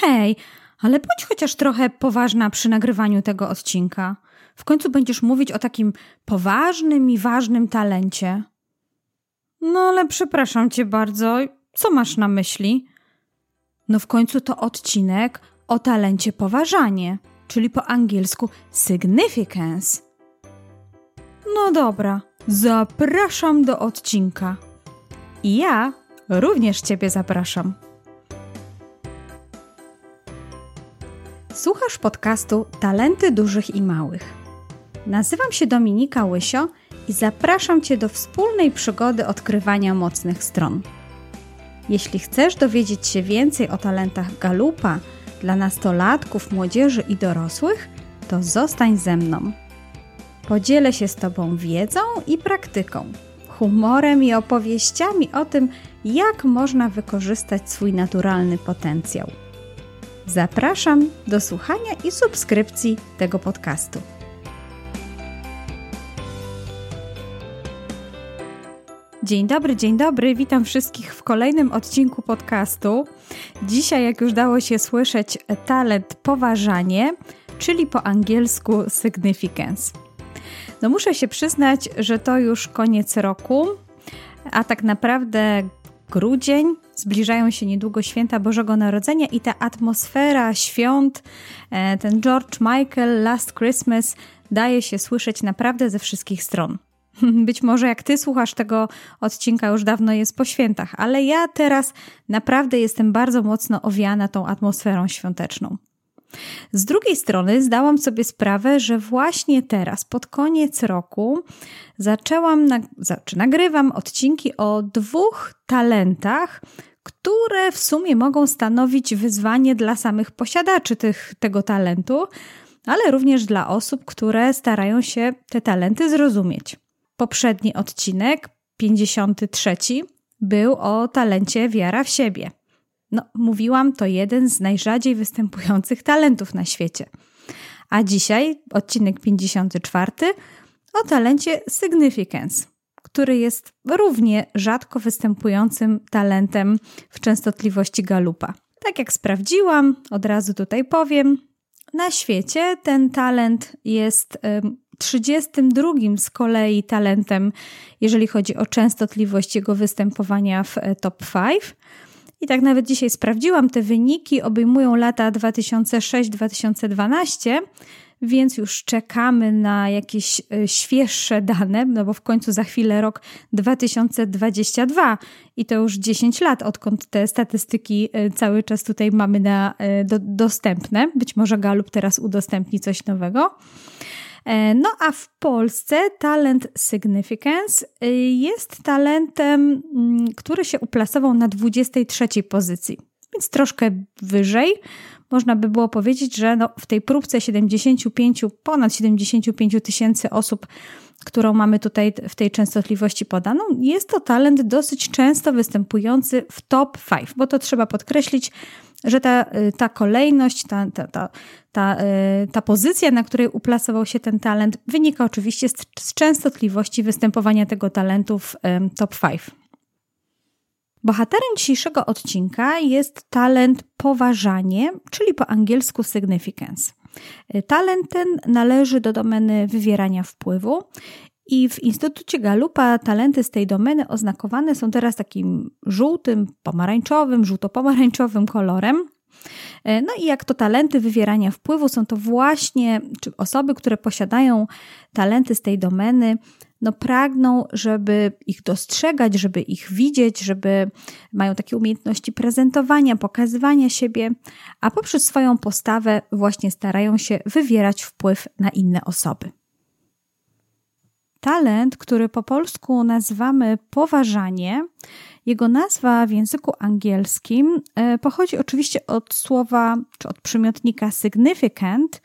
hej, ale bądź chociaż trochę poważna przy nagrywaniu tego odcinka. W końcu będziesz mówić o takim poważnym i ważnym talencie. No ale przepraszam cię bardzo, co masz na myśli? No w końcu to odcinek o talencie poważanie, czyli po angielsku significance. No dobra, zapraszam do odcinka. I ja również Ciebie zapraszam. Słuchasz podcastu Talenty Dużych i Małych. Nazywam się Dominika Łysio i zapraszam Cię do wspólnej przygody odkrywania mocnych stron. Jeśli chcesz dowiedzieć się więcej o talentach Galupa dla nastolatków, młodzieży i dorosłych, to zostań ze mną. Podzielę się z Tobą wiedzą i praktyką, humorem i opowieściami o tym, jak można wykorzystać swój naturalny potencjał. Zapraszam do słuchania i subskrypcji tego podcastu. Dzień dobry, dzień dobry. Witam wszystkich w kolejnym odcinku podcastu. Dzisiaj, jak już dało się słyszeć, talent poważanie, czyli po angielsku significance. No muszę się przyznać, że to już koniec roku, a tak naprawdę grudzień, zbliżają się niedługo święta Bożego Narodzenia i ta atmosfera świąt, e, ten George Michael Last Christmas daje się słyszeć naprawdę ze wszystkich stron. Być może jak ty słuchasz tego odcinka, już dawno jest po świętach, ale ja teraz naprawdę jestem bardzo mocno owiana tą atmosferą świąteczną. Z drugiej strony zdałam sobie sprawę, że właśnie teraz, pod koniec roku, zaczęłam, czy nagrywam odcinki o dwóch talentach, które w sumie mogą stanowić wyzwanie dla samych posiadaczy tych, tego talentu, ale również dla osób, które starają się te talenty zrozumieć. Poprzedni odcinek, 53, był o talencie wiara w siebie. No, mówiłam, to jeden z najrzadziej występujących talentów na świecie. A dzisiaj odcinek 54 o talencie significance, który jest równie rzadko występującym talentem w częstotliwości galupa. Tak jak sprawdziłam, od razu tutaj powiem, na świecie ten talent jest 32 z kolei talentem, jeżeli chodzi o częstotliwość jego występowania w e, top 5. I tak nawet dzisiaj sprawdziłam, te wyniki obejmują lata 2006-2012, więc już czekamy na jakieś e, świeższe dane, no bo w końcu za chwilę rok 2022 i to już 10 lat, odkąd te statystyki e, cały czas tutaj mamy na, do, dostępne. Być może Galup teraz udostępni coś nowego. E, no a w Polsce talent Significance y, jest talentem, mm, który się uplasował na 23 pozycji, więc troszkę wyżej. Można by było powiedzieć, że no w tej próbce 75, ponad 75 tysięcy osób, którą mamy tutaj w tej częstotliwości podaną, jest to talent dosyć często występujący w top 5, bo to trzeba podkreślić, że ta, y, ta kolejność, ta, ta, ta, ta, y, ta pozycja, na której uplasował się ten talent, wynika oczywiście z, z częstotliwości występowania tego talentu w top 5. Bohaterem dzisiejszego odcinka jest talent poważanie, czyli po angielsku significance. Y, talent ten należy do domeny wywierania wpływu i w Instytucie Galupa talenty z tej domeny oznakowane są teraz takim żółtym, pomarańczowym, żółto-pomarańczowym kolorem. E, no i jak to talenty wywierania wpływu, są to właśnie osoby, które posiadają talenty z tej domeny, no pragną, żeby ich dostrzegać, żeby ich widzieć, żeby mają takie umiejętności prezentowania, pokazywania siebie, a poprzez swoją postawę właśnie starają się wywierać wpływ na inne osoby. Talent, który po polsku nazywamy poważanie, jego nazwa w języku angielskim e, pochodzi oczywiście od słowa czy od przymiotnika significant,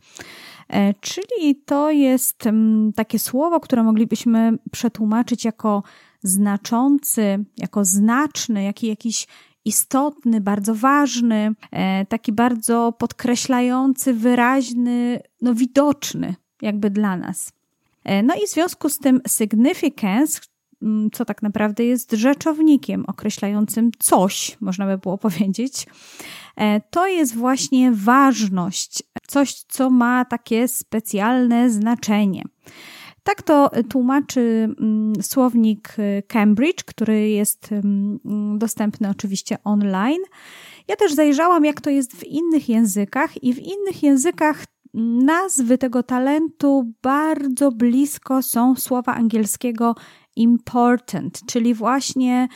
e, czyli to jest mm, takie słowo, które moglibyśmy przetłumaczyć jako znaczący, jako znaczny, jaki jakiś istotny, bardzo ważny, e, taki bardzo podkreślający, wyraźny, no widoczny jakby dla nas. No i w związku z tym significance mm, co tak naprawdę jest rzeczownikiem określającym coś, można by było powiedzieć, e, to jest właśnie ważność, coś, co ma takie specjalne znaczenie. Tak to tłumaczy mm, słownik y, Cambridge, który jest mm, dostępny oczywiście online. Ja też zajrzałam, jak to jest w innych językach, i w innych językach nazwy tego talentu bardzo blisko są słowa angielskiego important, czyli właśnie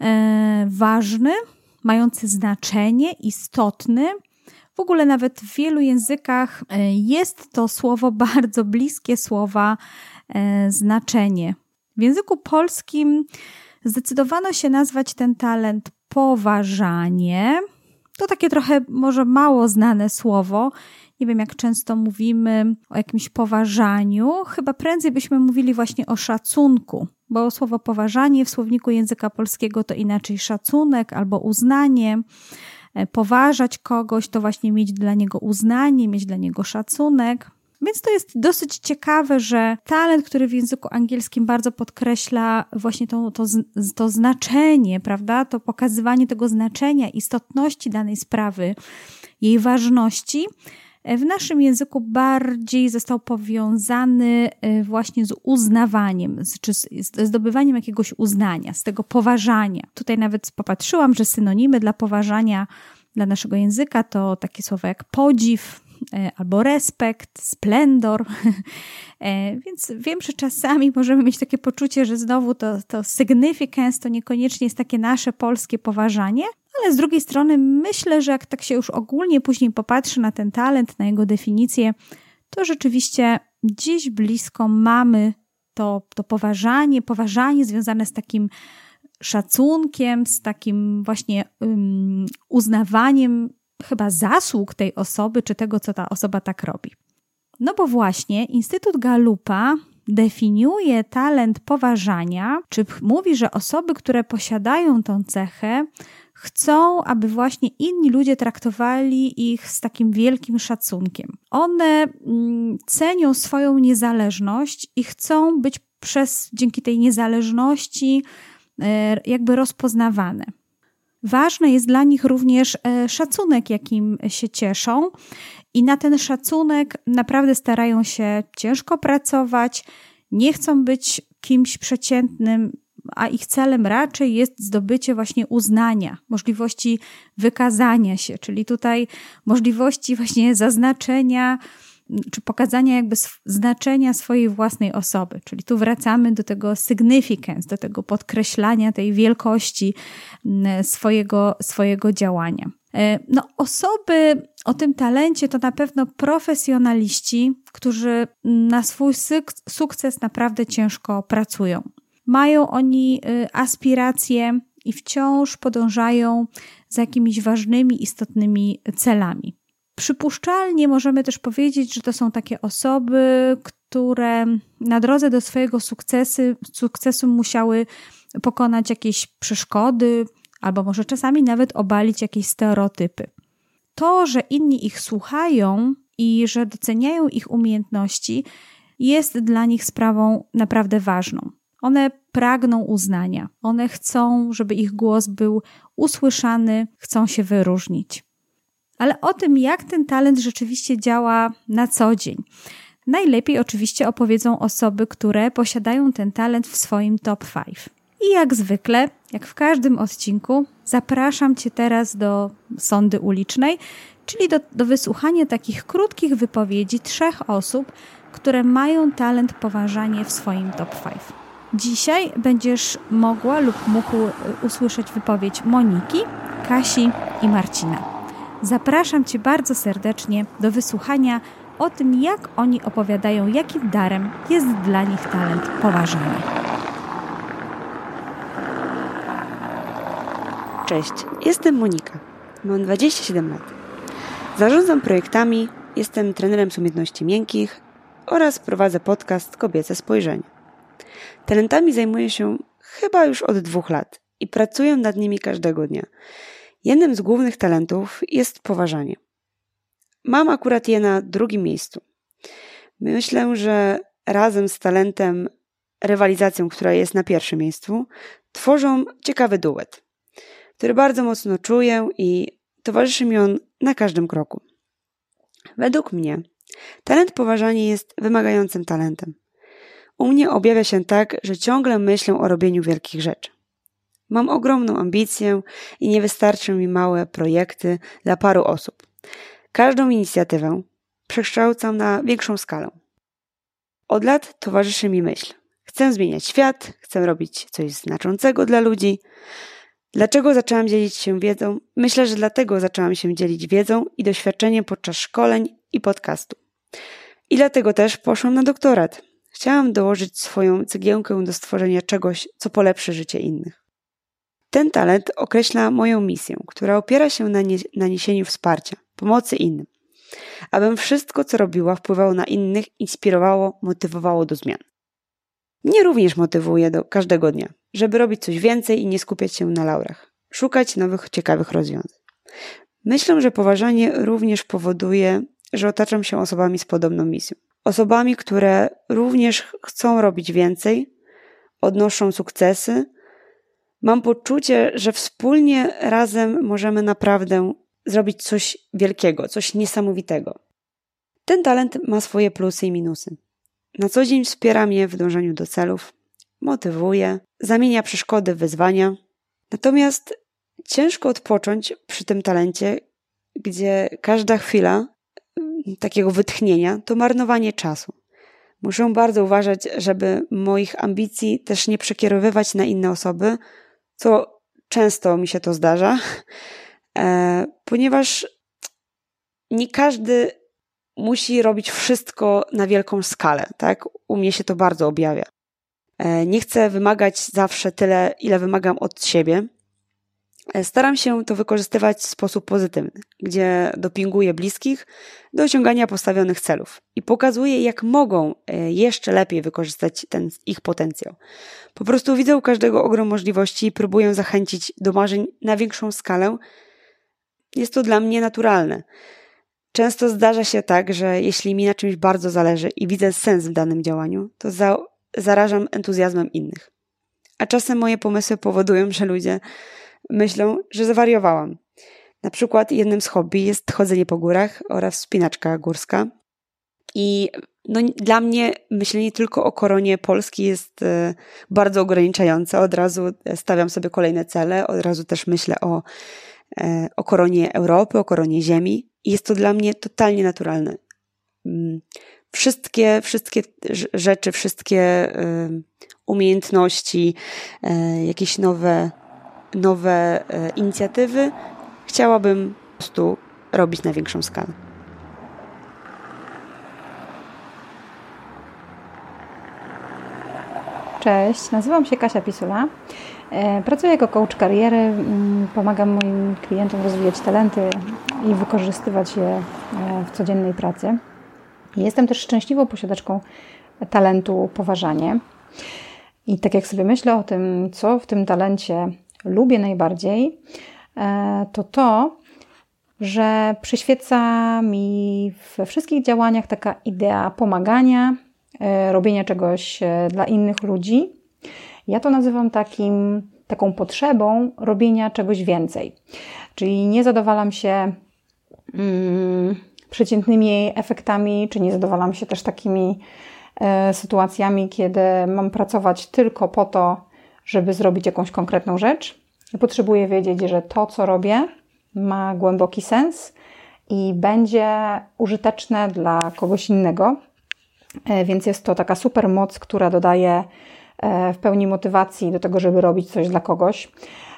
e, ważny, mający znaczenie, istotny. W ogóle nawet w wielu językach e, jest to słowo bardzo bliskie słowa e, znaczenie. W języku polskim zdecydowano się nazwać ten talent poważanie. To takie trochę może mało znane słowo. Nie wiem, jak często mówimy o jakimś poważaniu. Chyba prędzej byśmy mówili właśnie o szacunku, bo słowo poważanie w słowniku języka polskiego to inaczej szacunek albo uznanie. E, poważać kogoś to właśnie mieć dla niego uznanie, mieć dla niego szacunek. Więc to jest dosyć ciekawe, że talent, który w języku angielskim bardzo podkreśla właśnie to, to, to znaczenie, prawda? To pokazywanie tego znaczenia, istotności danej sprawy, jej ważności, w naszym języku bardziej został powiązany e, właśnie z uznawaniem, czy z zdobywaniem jakiegoś uznania, z tego poważania. Tutaj nawet popatrzyłam, że synonimy dla poważania dla naszego języka to takie słowa jak podziw, e, albo respekt, splendor. E, więc wiem, że czasami możemy mieć takie poczucie, że znowu to, to significance to niekoniecznie jest takie nasze polskie poważanie, ale z drugiej strony myślę, że jak tak się już ogólnie później popatrzy na ten talent, na jego definicję, to rzeczywiście gdzieś blisko mamy to, to poważanie, poważanie związane z takim szacunkiem, z takim właśnie um, uznawaniem chyba zasług tej osoby, czy tego, co ta osoba tak robi. No bo właśnie Instytut Galupa definiuje talent poważania, czy mówi, że osoby, które posiadają tą cechę, chcą, aby właśnie inni ludzie traktowali ich z takim wielkim szacunkiem. One mm, cenią swoją niezależność i chcą być przez dzięki tej niezależności e, jakby rozpoznawane. Ważny jest dla nich również e, szacunek, jakim się cieszą, i na ten szacunek naprawdę starają się ciężko pracować, nie chcą być kimś przeciętnym, a ich celem raczej jest zdobycie właśnie uznania, możliwości wykazania się, czyli tutaj możliwości właśnie zaznaczenia czy pokazania jakby znaczenia swojej własnej osoby. Czyli tu wracamy do tego significance, do tego podkreślania tej wielkości swojego, swojego działania. E, no, osoby o tym talencie to na pewno profesjonaliści, którzy na swój sukces naprawdę ciężko pracują. Mają oni y, aspiracje i wciąż podążają za jakimiś ważnymi, istotnymi celami. Przypuszczalnie możemy też powiedzieć, że to są takie osoby, które na drodze do swojego sukcesu, sukcesu musiały pokonać jakieś przeszkody, albo może czasami nawet obalić jakieś stereotypy. To, że inni ich słuchają i że doceniają ich umiejętności, jest dla nich sprawą naprawdę ważną. One pragną uznania, one chcą, żeby ich głos był usłyszany, chcą się wyróżnić. Ale o tym, jak ten talent rzeczywiście działa na co dzień, najlepiej oczywiście opowiedzą osoby, które posiadają ten talent w swoim top 5. I jak zwykle, jak w każdym odcinku, zapraszam Cię teraz do sądy ulicznej, czyli do, do wysłuchania takich krótkich wypowiedzi trzech osób, które mają talent poważanie w swoim top 5. Dzisiaj będziesz mogła lub mógł y, usłyszeć wypowiedź Moniki, Kasi i Marcina. Zapraszam Cię bardzo serdecznie do wysłuchania o tym, jak oni opowiadają, jakim darem jest dla nich talent poważania. Cześć, jestem Monika. Mam 27 lat. Zarządzam projektami, jestem trenerem umiejętności miękkich oraz prowadzę podcast Kobiece Spojrzenie. Talentami zajmuję się chyba już od dwóch lat i pracuję nad nimi każdego dnia. Jednym z głównych talentów jest poważanie. Mam akurat je na drugim miejscu. Myślę, że razem z talentem rywalizacją, która jest na pierwszym miejscu, tworzą ciekawy duet, który bardzo mocno czuję i towarzyszy mi on na każdym kroku. Według mnie talent poważania jest wymagającym talentem. U mnie objawia się tak, że ciągle myślę o robieniu wielkich rzeczy. Mam ogromną ambicję i nie wystarczą mi małe projekty dla paru osób. Każdą inicjatywę przekształcam na większą skalę. Od lat towarzyszy mi myśl. Chcę zmieniać świat, chcę robić coś znaczącego dla ludzi. Dlaczego zaczęłam dzielić się wiedzą? Myślę, że dlatego zaczęłam się dzielić wiedzą i doświadczeniem podczas szkoleń i podcastu. I dlatego też poszłam na doktorat. Chciałam dołożyć swoją cegiełkę do stworzenia czegoś, co polepszy życie innych. Ten talent określa moją misję, która opiera się na, nie, na niesieniu wsparcia, pomocy innym. Abym wszystko, co robiła, wpływało na innych, inspirowało, motywowało do zmian. Mnie również motywuje do każdego dnia, żeby robić coś więcej i nie skupiać się na laurach, szukać nowych, ciekawych rozwiązań. Myślę, że poważanie również powoduje, że otaczam się osobami z podobną misją. Osobami, które również chcą robić więcej, odnoszą sukcesy. Mam poczucie, że wspólnie razem możemy naprawdę zrobić coś wielkiego, coś niesamowitego. Ten talent ma swoje plusy i minusy. Na co dzień wspiera mnie w dążeniu do celów, motywuje, zamienia przeszkody w wyzwania. Natomiast ciężko odpocząć przy tym talencie, gdzie każda chwila mm, takiego wytchnienia to marnowanie czasu. Muszę bardzo uważać, żeby moich ambicji też nie przekierowywać na inne osoby, co często mi się to zdarza, e, ponieważ nie każdy musi robić wszystko na wielką skalę, tak? U mnie się to bardzo objawia. E, nie chcę wymagać zawsze tyle, ile wymagam od siebie. E, staram się to wykorzystywać w sposób pozytywny, gdzie dopinguję bliskich do osiągania postawionych celów i pokazuję, jak mogą e, jeszcze lepiej wykorzystać ten ich potencjał. Po prostu widzę u każdego ogrom możliwości i próbuję zachęcić do marzeń na większą skalę. Jest to dla mnie naturalne. Często zdarza się tak, że jeśli mi na czymś bardzo zależy i widzę sens w danym działaniu, to za, zarażam entuzjazmem innych. A czasem moje pomysły powodują, że ludzie myślą, że zawariowałam. Na przykład jednym z hobby jest chodzenie po górach oraz wspinaczka górska. I no, dla mnie myślenie tylko o koronie Polski jest e, bardzo ograniczające. Od razu stawiam sobie kolejne cele, od razu też myślę o, e, o koronie Europy, o koronie Ziemi. I jest to dla mnie totalnie naturalne. Mm, wszystkie, wszystkie rzeczy, wszystkie umiejętności, e, jakieś nowe, nowe e, inicjatywy chciałabym po prostu robić na większą skalę. Cześć, nazywam się Kasia Pisula. E, pracuję jako coach kariery, pomagam moim klientom rozwijać talenty i wykorzystywać je e, w codziennej pracy. Jestem też szczęśliwą posiadaczką talentu poważanie. I tak jak sobie myślę o tym, co w tym talencie lubię najbardziej, e, to to, że przyświeca mi we wszystkich działaniach taka idea pomagania, robienia czegoś dla innych ludzi ja to nazywam takim, taką potrzebą robienia czegoś więcej. Czyli nie zadowalam się mm, przeciętnymi efektami, czy nie zadowalam się też takimi e, sytuacjami, kiedy mam pracować tylko po to, żeby zrobić jakąś konkretną rzecz. Potrzebuję wiedzieć, że to, co robię, ma głęboki sens i będzie użyteczne dla kogoś innego. E, więc jest to taka super moc, która dodaje E, w pełni motywacji do tego, żeby robić coś dla kogoś.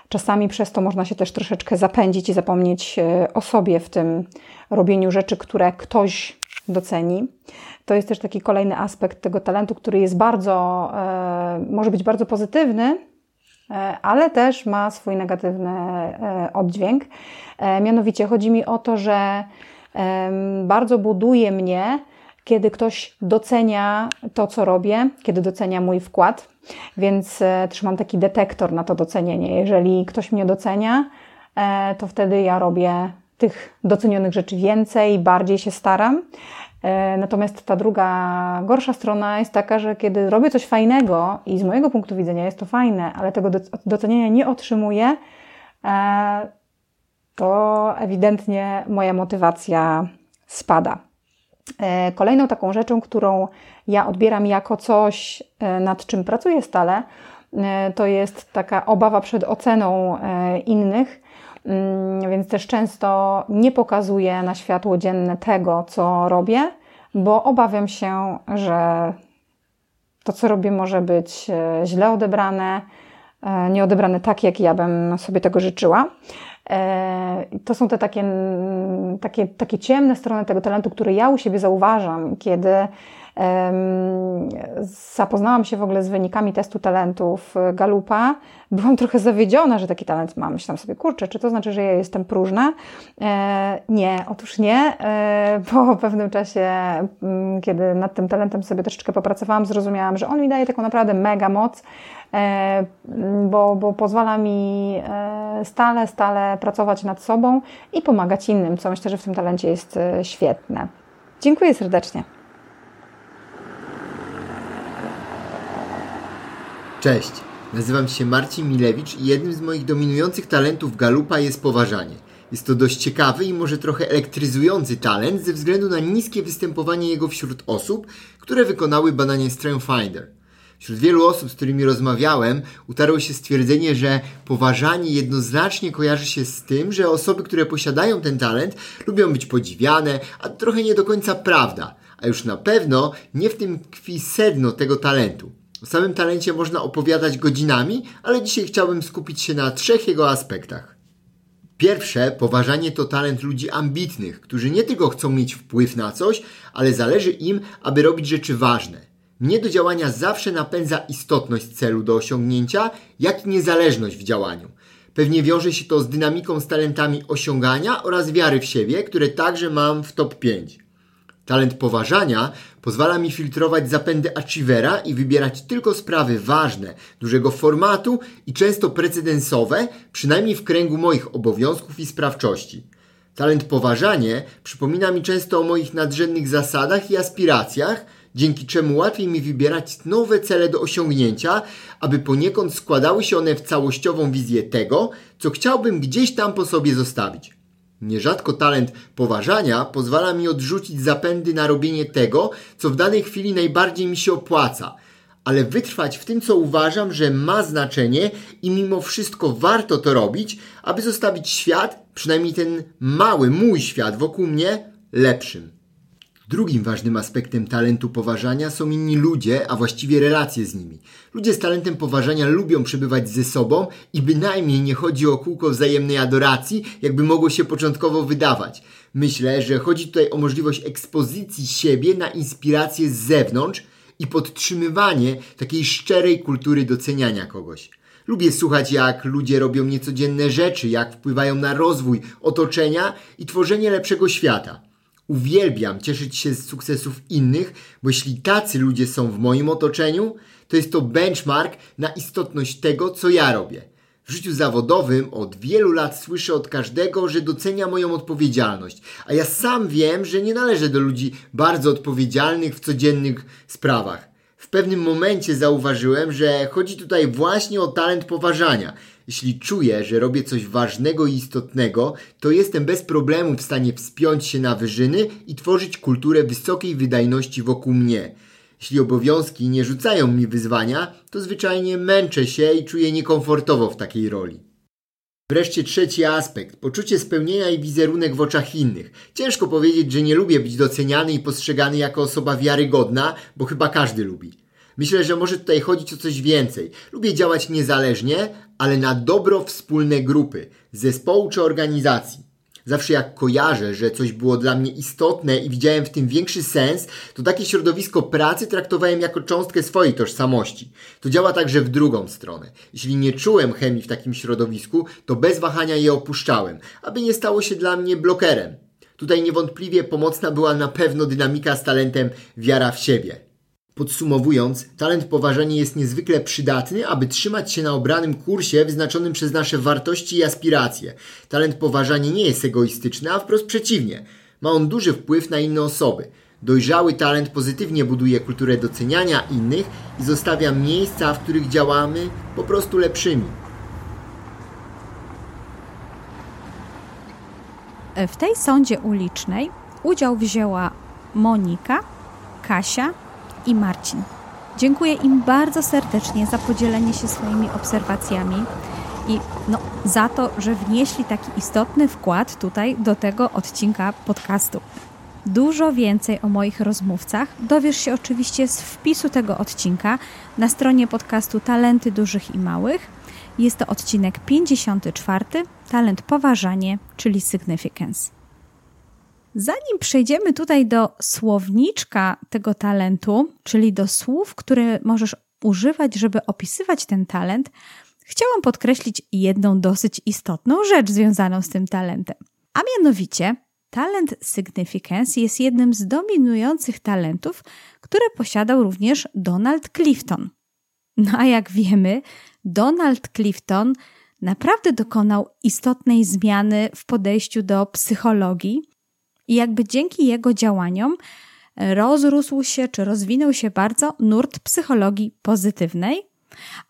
Czasami przez to można się też troszeczkę zapędzić i zapomnieć e, o sobie w tym robieniu rzeczy, które ktoś doceni. To jest też taki kolejny aspekt tego talentu, który jest bardzo, e, może być bardzo pozytywny, ale też ma swój negatywny oddźwięk. Mianowicie chodzi mi o to, że bardzo buduje mnie kiedy ktoś docenia to, co robię, kiedy docenia mój wkład, więc e, trzymam taki detektor na to docenienie. Jeżeli ktoś mnie docenia, e, to wtedy ja robię tych docenionych rzeczy więcej, bardziej się staram. E, natomiast ta druga, gorsza strona jest taka, że kiedy robię coś fajnego i z mojego punktu widzenia jest to fajne, ale tego docenienia nie otrzymuję, e, to ewidentnie moja motywacja spada. E, kolejną taką rzeczą, którą ja odbieram jako coś, nad czym pracuję stale, to jest taka obawa przed oceną innych więc też często nie pokazuję na światło dzienne tego, co robię, bo obawiam się, że to, co robię, może być e, źle odebrane, e, nie odebrane tak, jak ja bym sobie tego życzyła. E, to są te takie, takie, takie ciemne strony tego talentu, które ja u siebie zauważam, kiedy Zapoznałam się w ogóle z wynikami testu talentów e, Galupa. Byłam trochę zawiedziona, że taki talent mam. Myślałam sobie, kurczę, czy to znaczy, że ja jestem próżna? E, nie, otóż nie. E, po pewnym czasie, mm, kiedy nad tym talentem sobie troszeczkę popracowałam, zrozumiałam, że on mi daje taką naprawdę mega moc, bo, bo pozwala mi stale, stale pracować nad sobą i pomagać innym, co myślę, że w tym talencie jest świetne. Dziękuję serdecznie. Cześć, nazywam się Marcin Milewicz i jednym z moich dominujących talentów Galupa jest poważanie. Jest to dość ciekawy i może trochę elektryzujący talent ze względu na niskie występowanie jego wśród osób, które wykonały badanie Strength Finder. Wśród wielu osób, z którymi rozmawiałem, utarło się stwierdzenie, że poważanie jednoznacznie kojarzy się z tym, że osoby, które posiadają ten talent, lubią być podziwiane, a to trochę nie do końca prawda. A już na pewno nie w tym tkwi sedno tego talentu. O samym talencie można opowiadać godzinami, ale dzisiaj chciałbym skupić się na trzech jego aspektach. Pierwsze, poważanie to talent ludzi ambitnych, którzy nie tylko chcą mieć wpływ na coś, ale zależy im, aby robić rzeczy ważne. Mnie do działania zawsze napędza istotność celu do osiągnięcia, jak i niezależność w działaniu. Pewnie wiąże się to z dynamiką z talentami osiągania oraz wiary w siebie, które także mam w top 5. Talent poważania pozwala mi filtrować zapędy achievera i wybierać tylko sprawy ważne, dużego formatu i często precedensowe, przynajmniej w kręgu moich obowiązków i sprawczości. Talent poważanie przypomina mi często o moich nadrzędnych zasadach i aspiracjach, dzięki czemu łatwiej mi wybierać nowe cele do osiągnięcia, aby poniekąd składały się one w całościową wizję tego, co chciałbym gdzieś tam po sobie zostawić. Nierzadko talent poważania pozwala mi odrzucić zapędy na robienie tego, co w danej chwili najbardziej mi się opłaca, ale wytrwać w tym, co uważam, że ma znaczenie i mimo wszystko warto to robić, aby zostawić świat, przynajmniej ten mały mój świat wokół mnie, lepszym. Drugim ważnym aspektem talentu poważania są inni ludzie, a właściwie relacje z nimi. Ludzie z talentem poważania lubią przebywać ze sobą i bynajmniej nie chodzi o kółko wzajemnej adoracji, jakby mogło się początkowo wydawać. Myślę, że chodzi tutaj o możliwość ekspozycji siebie na inspirację z zewnątrz i podtrzymywanie takiej szczerej kultury doceniania kogoś. Lubię słuchać, jak ludzie robią niecodzienne rzeczy, jak wpływają na rozwój otoczenia i tworzenie lepszego świata. Uwielbiam cieszyć się z sukcesów innych, bo jeśli tacy ludzie są w moim otoczeniu, to jest to benchmark na istotność tego, co ja robię. W życiu zawodowym od wielu lat słyszę od każdego, że docenia moją odpowiedzialność, a ja sam wiem, że nie należę do ludzi bardzo odpowiedzialnych w codziennych sprawach. W pewnym momencie zauważyłem, że chodzi tutaj właśnie o talent poważania jeśli czuję, że robię coś ważnego i istotnego, to jestem bez problemu w stanie wspiąć się na wyżyny i tworzyć kulturę wysokiej wydajności wokół mnie. Jeśli obowiązki nie rzucają mi wyzwania, to zwyczajnie męczę się i czuję niekomfortowo w takiej roli. Wreszcie trzeci aspekt poczucie spełnienia i wizerunek w oczach innych. Ciężko powiedzieć, że nie lubię być doceniany i postrzegany jako osoba wiarygodna, bo chyba każdy lubi. Myślę, że może tutaj chodzić o coś więcej. Lubię działać niezależnie, ale na dobro wspólne grupy, zespołu czy organizacji. Zawsze jak kojarzę, że coś było dla mnie istotne i widziałem w tym większy sens, to takie środowisko pracy traktowałem jako cząstkę swojej tożsamości. To działa także w drugą stronę. Jeśli nie czułem chemii w takim środowisku, to bez wahania je opuszczałem, aby nie stało się dla mnie blokerem. Tutaj niewątpliwie pomocna była na pewno dynamika z talentem wiara w siebie. Podsumowując, talent poważania jest niezwykle przydatny, aby trzymać się na obranym kursie wyznaczonym przez nasze wartości i aspiracje. Talent poważania nie jest egoistyczny, a wprost przeciwnie. Ma on duży wpływ na inne osoby. Dojrzały talent pozytywnie buduje kulturę doceniania innych i zostawia miejsca, w których działamy po prostu lepszymi. W tej sądzie ulicznej udział wzięła Monika, Kasia i Marcin. Dziękuję im bardzo serdecznie za podzielenie się swoimi obserwacjami i no, za to, że wnieśli taki istotny wkład tutaj do tego odcinka podcastu. Dużo więcej o moich rozmówcach dowiesz się oczywiście z wpisu tego odcinka na stronie podcastu Talenty Dużych i Małych. Jest to odcinek 54, Talent Poważanie, czyli Significance. Zanim przejdziemy tutaj do słowniczka tego talentu, czyli do słów, które możesz używać, żeby opisywać ten talent, chciałam podkreślić jedną dosyć istotną rzecz związaną z tym talentem. A mianowicie, talent significance jest jednym z dominujących talentów, które posiadał również Donald Clifton. No a jak wiemy, Donald Clifton naprawdę dokonał istotnej zmiany w podejściu do psychologii i jakby dzięki jego działaniom rozrósł się czy rozwinął się bardzo nurt psychologii pozytywnej,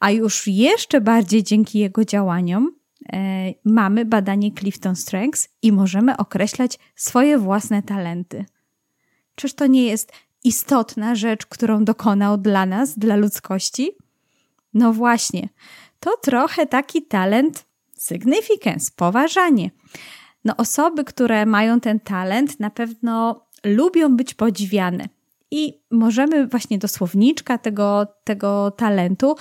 a już jeszcze bardziej dzięki jego działaniom e, mamy badanie Clifton Strengths i możemy określać swoje własne talenty. Czyż to nie jest istotna rzecz, którą dokonał dla nas, dla ludzkości? No właśnie, to trochę taki talent significance, poważanie. No osoby, które mają ten talent, na pewno lubią być podziwiane. I możemy właśnie do słowniczka tego, tego talentu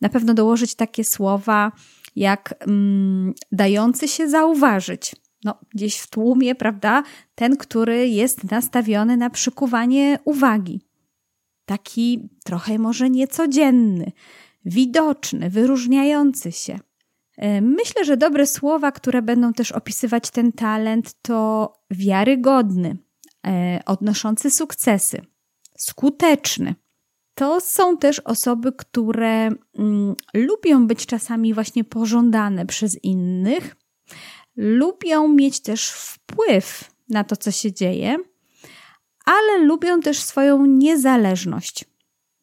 na pewno dołożyć takie słowa jak mm, dający się zauważyć. No, gdzieś w tłumie, prawda? Ten, który jest nastawiony na przykuwanie uwagi. Taki trochę może niecodzienny, widoczny, wyróżniający się. E, myślę, że dobre słowa, które będą też opisywać ten talent, to wiarygodny, e, odnoszący sukcesy, skuteczny. To są też osoby, które mm, lubią być czasami właśnie pożądane przez innych, lubią mieć też wpływ na to, co się dzieje, ale lubią też swoją niezależność.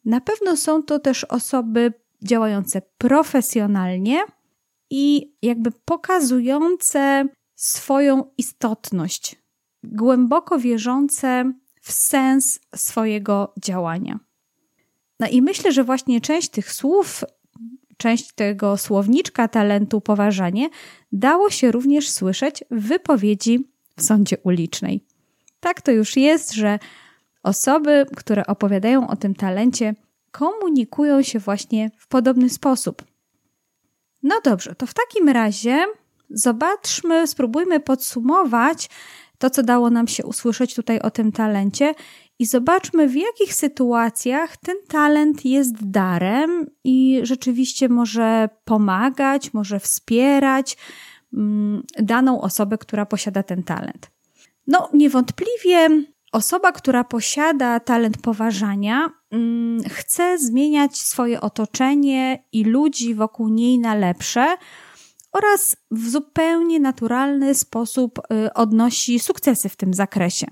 Na pewno są to też osoby działające profesjonalnie i jakby pokazujące swoją istotność, głęboko wierzące w sens swojego działania. No i myślę, że właśnie część tych słów, część tego słowniczka talentu poważanie dało się również słyszeć w wypowiedzi w sądzie ulicznej. Tak to już jest, że osoby, które opowiadają o tym talencie, komunikują się właśnie w podobny sposób. No dobrze, to w takim razie zobaczmy, spróbujmy podsumować to, co dało nam się usłyszeć tutaj o tym talencie i zobaczmy, w jakich sytuacjach ten talent jest darem i rzeczywiście może pomagać, może wspierać mm, daną osobę, która posiada ten talent. No, niewątpliwie Osoba, która posiada talent poważania, mm, chce zmieniać swoje otoczenie i ludzi wokół niej na lepsze oraz w zupełnie naturalny sposób y, odnosi sukcesy w tym zakresie.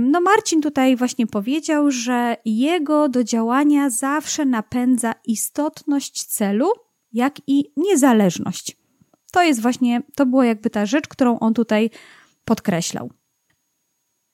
No, Marcin tutaj właśnie powiedział, że jego do działania zawsze napędza istotność celu, jak i niezależność. To jest właśnie, to było jakby ta rzecz, którą on tutaj podkreślał.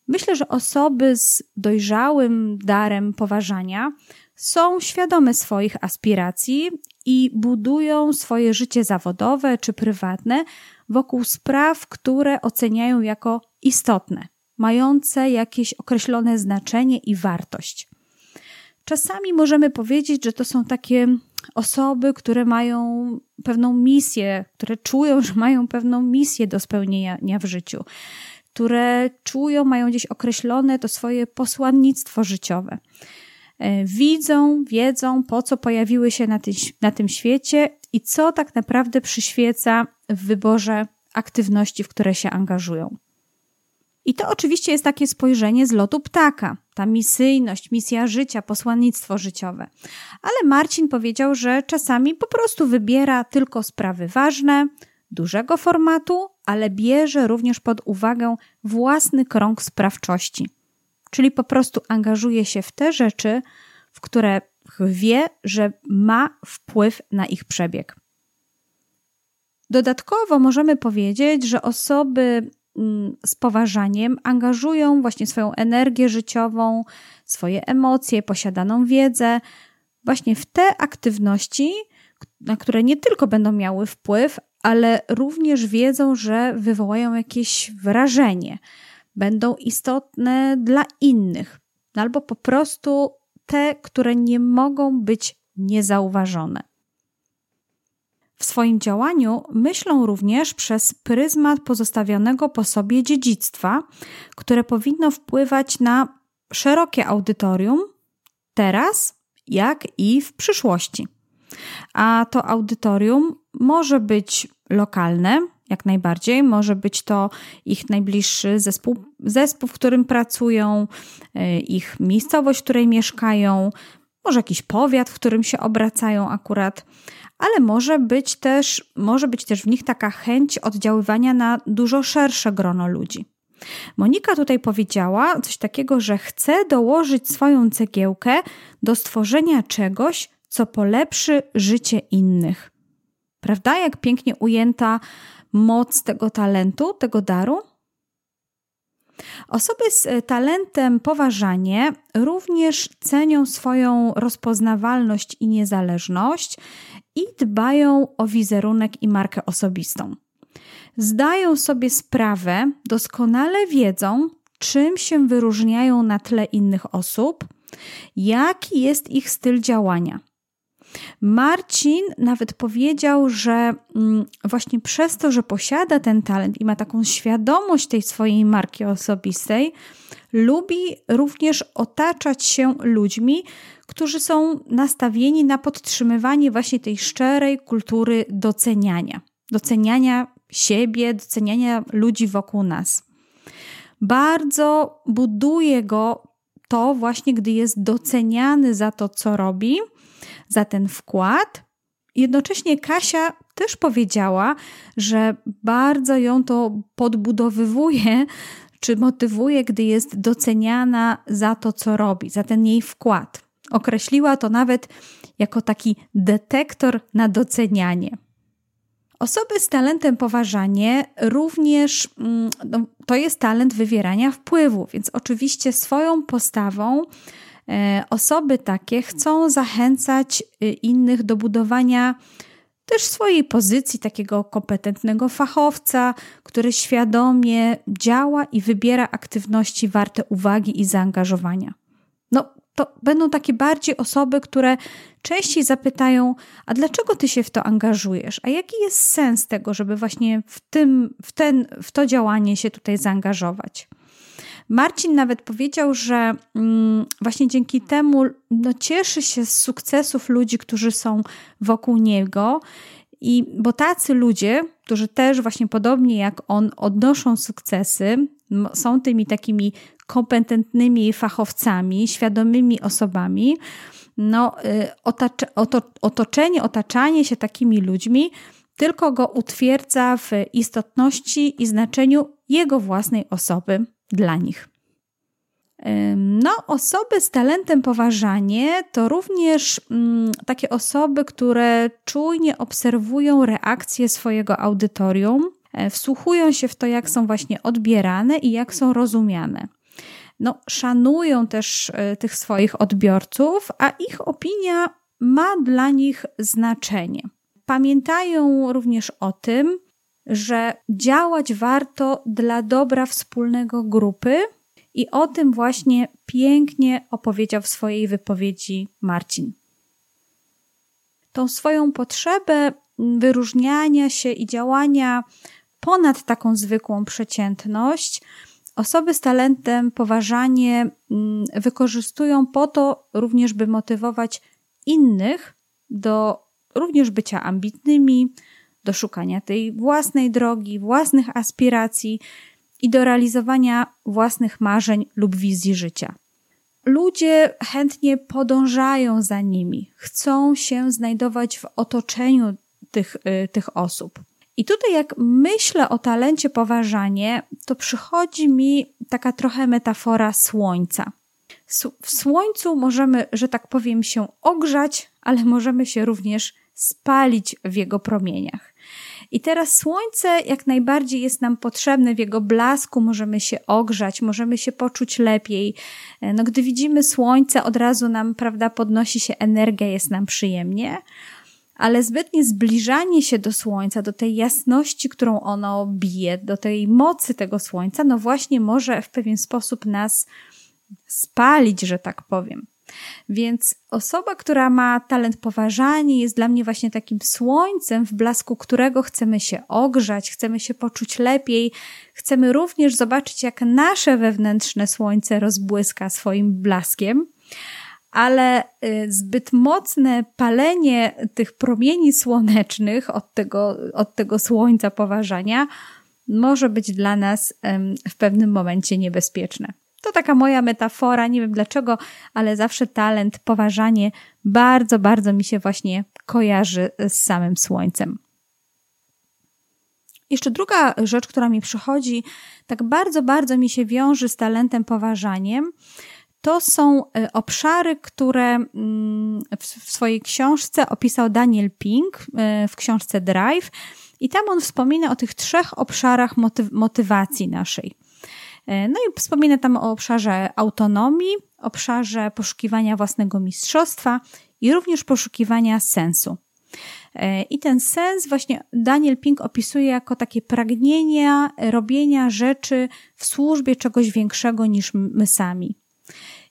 Myślę, że osoby z dojrzałym darem poważania są świadome swoich aspiracji i budują swoje życie zawodowe czy prywatne wokół spraw, które oceniają jako istotne, mające jakieś określone znaczenie i wartość. Czasami możemy powiedzieć, że to są takie osoby, które mają pewną misję, które czują, że mają pewną misję do spełnienia w życiu które czują, mają gdzieś określone to swoje posłannictwo życiowe. E, widzą, wiedzą, po co pojawiły się na, ty, na tym świecie i co tak naprawdę przyświeca w wyborze aktywności, w które się angażują. I to oczywiście jest takie spojrzenie z lotu ptaka, ta misyjność, misja życia, posłannictwo życiowe. Ale Marcin powiedział, że czasami po prostu wybiera tylko sprawy ważne, dużego formatu, ale bierze również pod uwagę własny krąg sprawczości. czyli po prostu angażuje się w te rzeczy, w które wie, że ma wpływ na ich przebieg. Dodatkowo możemy powiedzieć, że osoby mm, z poważaniem angażują właśnie swoją energię życiową, swoje emocje, posiadaną wiedzę właśnie w te aktywności, na które nie tylko będą miały wpływ, ale również wiedzą, że wywołają jakieś wrażenie, będą istotne dla innych, albo po prostu te, które nie mogą być niezauważone. W swoim działaniu myślą również przez pryzmat pozostawionego po sobie dziedzictwa, które powinno wpływać na szerokie audytorium teraz, jak i w przyszłości. A to audytorium może być lokalne, jak najbardziej. Może być to ich najbliższy zespół, zespół, w którym pracują, e, ich miejscowość, w której mieszkają, może jakiś powiat, w którym się obracają akurat, ale może być też, może być też w nich taka chęć oddziaływania na dużo szersze grono ludzi. Monika tutaj powiedziała coś takiego, że chce dołożyć swoją cegiełkę do stworzenia czegoś, co polepszy życie innych. Prawda? Jak pięknie ujęta moc tego talentu, tego daru? Osoby z talentem poważanie również cenią swoją rozpoznawalność i niezależność i dbają o wizerunek i markę osobistą. Zdają sobie sprawę, doskonale wiedzą, czym się wyróżniają na tle innych osób, jaki jest ich styl działania. Marcin nawet powiedział, że mm, właśnie przez to, że posiada ten talent i ma taką świadomość tej swojej marki osobistej, lubi również otaczać się ludźmi, którzy są nastawieni na podtrzymywanie właśnie tej szczerej kultury doceniania. Doceniania siebie, doceniania ludzi wokół nas. Bardzo buduje go to właśnie, gdy jest doceniany za to, co robi za ten wkład. Jednocześnie Kasia też powiedziała, że bardzo ją to podbudowywuje, czy motywuje, gdy jest doceniana za to, co robi, za ten jej wkład. Określiła to nawet jako taki detektor na docenianie. Osoby z talentem poważanie również mm, no, to jest talent wywierania wpływu, więc oczywiście swoją postawą osoby takie chcą zachęcać y, innych do budowania też swojej pozycji takiego kompetentnego fachowca, który świadomie działa i wybiera aktywności warte uwagi i zaangażowania. No, to będą takie bardziej osoby, które częściej zapytają: A dlaczego ty się w to angażujesz? A jaki jest sens tego, żeby właśnie w, tym, w, ten, w to działanie się tutaj zaangażować? Marcin nawet powiedział, że mm, właśnie dzięki temu no, cieszy się z sukcesów ludzi, którzy są wokół niego. I bo tacy ludzie, którzy też właśnie podobnie jak on odnoszą sukcesy, są tymi takimi kompetentnymi fachowcami, świadomymi osobami, no, y, otoczenie, otaczanie się takimi ludźmi tylko go utwierdza w istotności i znaczeniu jego własnej osoby dla nich. No, osoby z talentem poważanie to również mm, takie osoby, które czujnie obserwują reakcje swojego audytorium, e, wsłuchują się w to, jak są właśnie odbierane i jak są rozumiane. No, szanują też e, tych swoich odbiorców, a ich opinia ma dla nich znaczenie. Pamiętają również o tym, że działać warto dla dobra wspólnego grupy, i o tym właśnie pięknie opowiedział w swojej wypowiedzi Marcin. Tą swoją potrzebę wyróżniania się i działania ponad taką zwykłą przeciętność, osoby z talentem poważanie mm, wykorzystują po to również, by motywować innych do również bycia ambitnymi, do szukania tej własnej drogi, własnych aspiracji i do realizowania własnych marzeń lub wizji życia. Ludzie chętnie podążają za nimi, chcą się znajdować w otoczeniu tych, y, tych osób. I tutaj, jak myślę o talencie poważanie, to przychodzi mi taka trochę metafora słońca. W słońcu możemy, że tak powiem, się ogrzać, ale możemy się również spalić w jego promieniach. I teraz słońce jak najbardziej jest nam potrzebne, w jego blasku możemy się ogrzać, możemy się poczuć lepiej. No, gdy widzimy słońce, od razu nam, prawda, podnosi się energia, jest nam przyjemnie ale zbytnie zbliżanie się do słońca, do tej jasności, którą ono bije, do tej mocy tego słońca, no właśnie może w pewien sposób nas spalić, że tak powiem. Więc osoba, która ma talent poważania, jest dla mnie właśnie takim słońcem, w blasku którego chcemy się ogrzać, chcemy się poczuć lepiej, chcemy również zobaczyć, jak nasze wewnętrzne słońce rozbłyska swoim blaskiem ale y, zbyt mocne palenie tych promieni słonecznych od tego, od tego słońca poważania może być dla nas w pewnym momencie niebezpieczne. To taka moja metafora, nie wiem dlaczego, ale zawsze talent, poważanie bardzo, bardzo mi się właśnie kojarzy z samym słońcem. Jeszcze druga rzecz, która mi przychodzi, tak bardzo, bardzo mi się wiąże z talentem poważaniem, to są e, obszary, które mm, w swojej książce opisał Daniel Pink e, w książce Drive i tam on wspomina o tych trzech obszarach motywacji naszej. E, no i wspomina tam o obszarze autonomii, obszarze poszukiwania własnego mistrzostwa i również poszukiwania sensu. I ten sens właśnie Daniel Pink opisuje jako takie pragnienia robienia rzeczy w służbie czegoś większego niż my sami.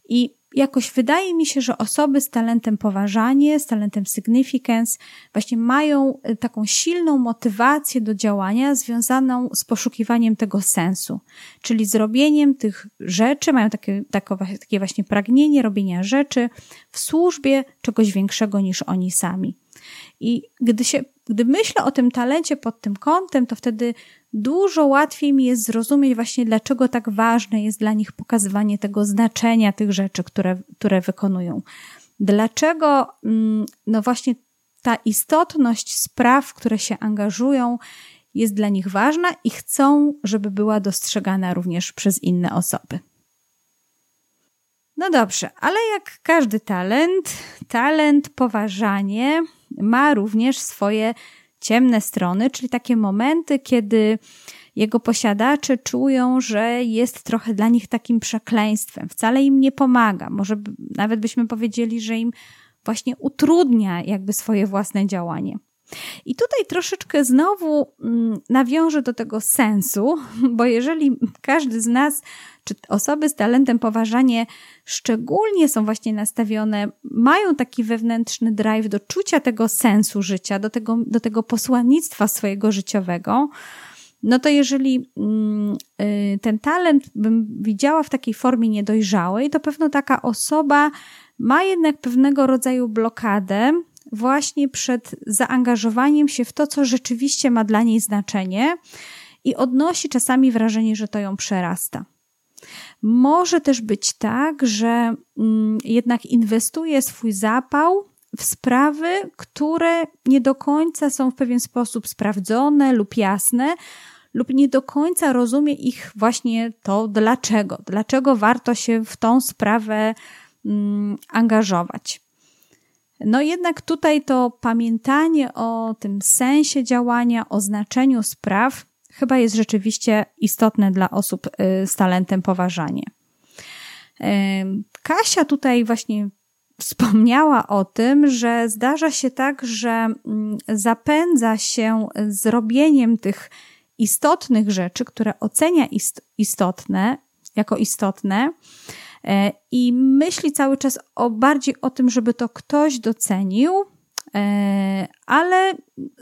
I jakoś wydaje mi się, że osoby z talentem poważanie, z talentem significance, właśnie mają y, taką silną motywację do działania związaną z poszukiwaniem tego sensu, czyli zrobieniem tych rzeczy, mają takie, takie właśnie pragnienie robienia rzeczy w służbie czegoś większego niż oni sami. I gdy się, gdy myślę o tym talencie pod tym kątem, to wtedy dużo łatwiej mi jest zrozumieć właśnie, dlaczego tak ważne jest dla nich pokazywanie tego znaczenia tych rzeczy, które, które wykonują. Dlaczego, mm, no właśnie ta istotność spraw, które się angażują, jest dla nich ważna i chcą, żeby była dostrzegana również przez inne osoby. No dobrze, ale jak każdy talent, talent, poważanie ma również swoje ciemne strony, czyli takie momenty, kiedy jego posiadacze czują, że jest trochę dla nich takim przekleństwem, wcale im nie pomaga. Może nawet byśmy powiedzieli, że im właśnie utrudnia jakby swoje własne działanie. I tutaj troszeczkę znowu mm, nawiążę do tego sensu, bo jeżeli każdy z nas, czy osoby z talentem poważanie szczególnie są właśnie nastawione, mają taki wewnętrzny drive do czucia tego sensu życia, do tego, do tego posłannictwa swojego życiowego, no to jeżeli mm, y, ten talent bym widziała w takiej formie niedojrzałej, to pewno taka osoba ma jednak pewnego rodzaju blokadę właśnie przed zaangażowaniem się w to, co rzeczywiście ma dla niej znaczenie i odnosi czasami wrażenie, że to ją przerasta. Może też być tak, że mm, jednak inwestuje swój zapał w sprawy, które nie do końca są w pewien sposób sprawdzone lub jasne, lub nie do końca rozumie ich właśnie to dlaczego, dlaczego warto się w tą sprawę mm, angażować. No jednak tutaj to pamiętanie o tym sensie działania, o znaczeniu spraw chyba jest rzeczywiście istotne dla osób y, z talentem poważanie. Kasia tutaj właśnie wspomniała o tym, że zdarza się tak, że mm, zapędza się zrobieniem tych istotnych rzeczy, które ocenia istotne, jako istotne, i myśli cały czas o bardziej o tym, żeby to ktoś docenił, e, ale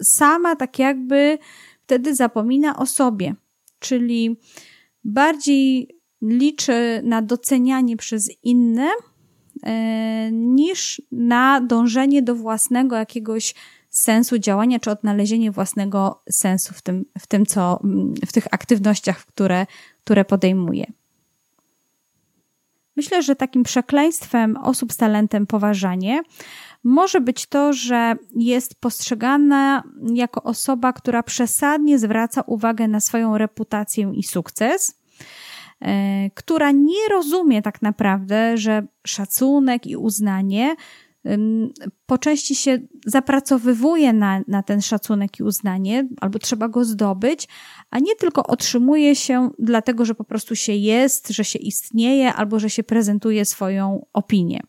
sama tak jakby wtedy zapomina o sobie, czyli bardziej liczy na docenianie przez inne e, niż na dążenie do własnego jakiegoś sensu działania, czy odnalezienie własnego sensu w tym, w tym co, w tych aktywnościach, które, które podejmuje. Myślę, że takim przekleństwem osób z talentem poważanie może być to, że jest postrzegana jako osoba, która przesadnie zwraca uwagę na swoją reputację i sukces, e, która nie rozumie tak naprawdę, że szacunek i uznanie po części się zapracowywuje na, na ten szacunek i uznanie, albo trzeba go zdobyć, a nie tylko otrzymuje się dlatego, że po prostu się jest, że się istnieje, albo że się prezentuje swoją opinię.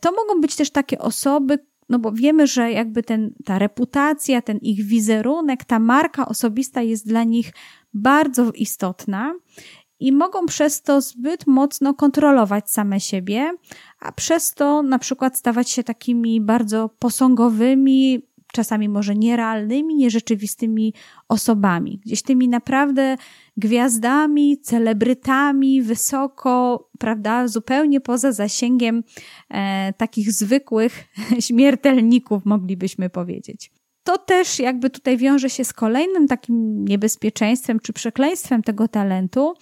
To mogą być też takie osoby, no bo wiemy, że jakby ten, ta reputacja, ten ich wizerunek, ta marka osobista jest dla nich bardzo istotna i mogą przez to zbyt mocno kontrolować same siebie, a przez to na przykład stawać się takimi bardzo posągowymi, czasami może nierealnymi, nierzeczywistymi osobami. Gdzieś tymi naprawdę gwiazdami, celebrytami, wysoko, prawda, zupełnie poza zasięgiem e, takich zwykłych śmiertelników, moglibyśmy powiedzieć. To też jakby tutaj wiąże się z kolejnym takim niebezpieczeństwem czy przekleństwem tego talentu,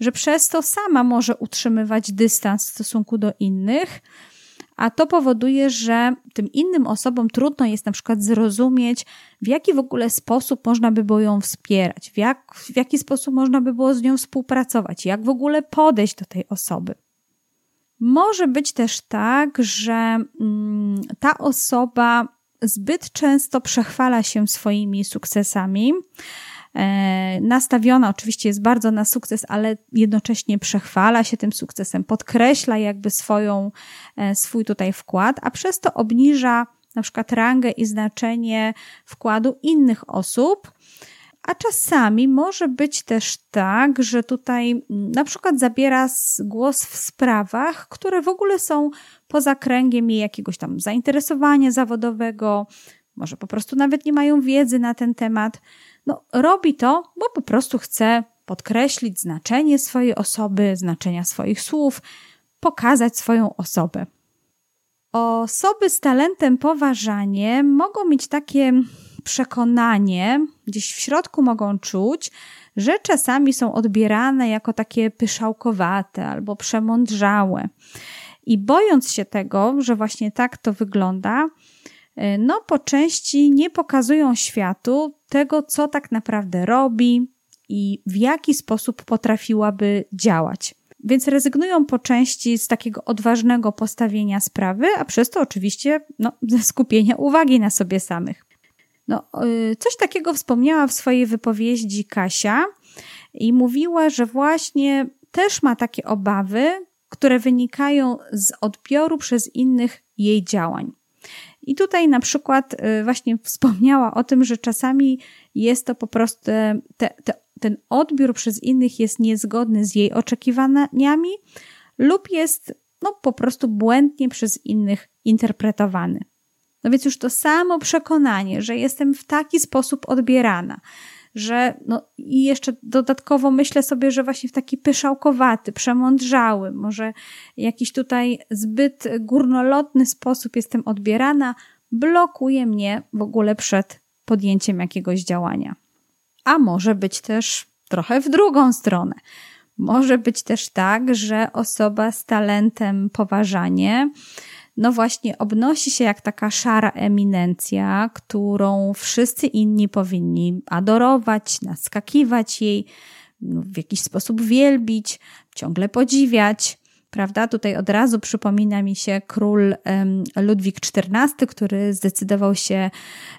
że przez to sama może utrzymywać dystans w stosunku do innych, a to powoduje, że tym innym osobom trudno jest na przykład zrozumieć, w jaki w ogóle sposób można by było ją wspierać, w, jak, w jaki sposób można by było z nią współpracować, jak w ogóle podejść do tej osoby. Może być też tak, że mm, ta osoba zbyt często przechwala się swoimi sukcesami, E, nastawiona oczywiście jest bardzo na sukces, ale jednocześnie przechwala się tym sukcesem, podkreśla jakby swoją, e, swój tutaj wkład, a przez to obniża na przykład rangę i znaczenie wkładu innych osób. A czasami może być też tak, że tutaj na przykład zabiera głos w sprawach, które w ogóle są poza kręgiem jej jakiegoś tam zainteresowania zawodowego, może po prostu nawet nie mają wiedzy na ten temat. No, robi to, bo po prostu chce podkreślić znaczenie swojej osoby, znaczenia swoich słów, pokazać swoją osobę. Osoby z talentem poważanie mogą mieć takie przekonanie, gdzieś w środku mogą czuć, że czasami są odbierane jako takie pyszałkowate albo przemądrzałe. I bojąc się tego, że właśnie tak to wygląda, E, no po części nie pokazują światu tego, co tak naprawdę robi i w jaki sposób potrafiłaby działać. Więc rezygnują po części z takiego odważnego postawienia sprawy, a przez to oczywiście no, ze skupienia uwagi na sobie samych. No, e, coś takiego wspomniała w swojej wypowiedzi Kasia i mówiła, że właśnie też ma takie obawy, które wynikają z odbioru przez innych jej działań. I tutaj na przykład y, właśnie wspomniała o tym, że czasami jest to po prostu te, te, ten odbiór przez innych jest niezgodny z jej oczekiwaniami lub jest no, po prostu błędnie przez innych interpretowany. No więc już to samo przekonanie, że jestem w taki sposób odbierana, że no i jeszcze dodatkowo myślę sobie, że właśnie w taki pyszałkowaty, przemądrzały, może jakiś tutaj zbyt górnolotny sposób jestem odbierana, blokuje mnie w ogóle przed podjęciem jakiegoś działania. A może być też trochę w drugą stronę. Może być też tak, że osoba z talentem poważanie no właśnie obnosi się jak taka szara eminencja, którą wszyscy inni powinni adorować, naskakiwać jej, no, w jakiś sposób wielbić, ciągle podziwiać. Prawda? Tutaj od razu przypomina mi się król Ludwik XIV, który zdecydował się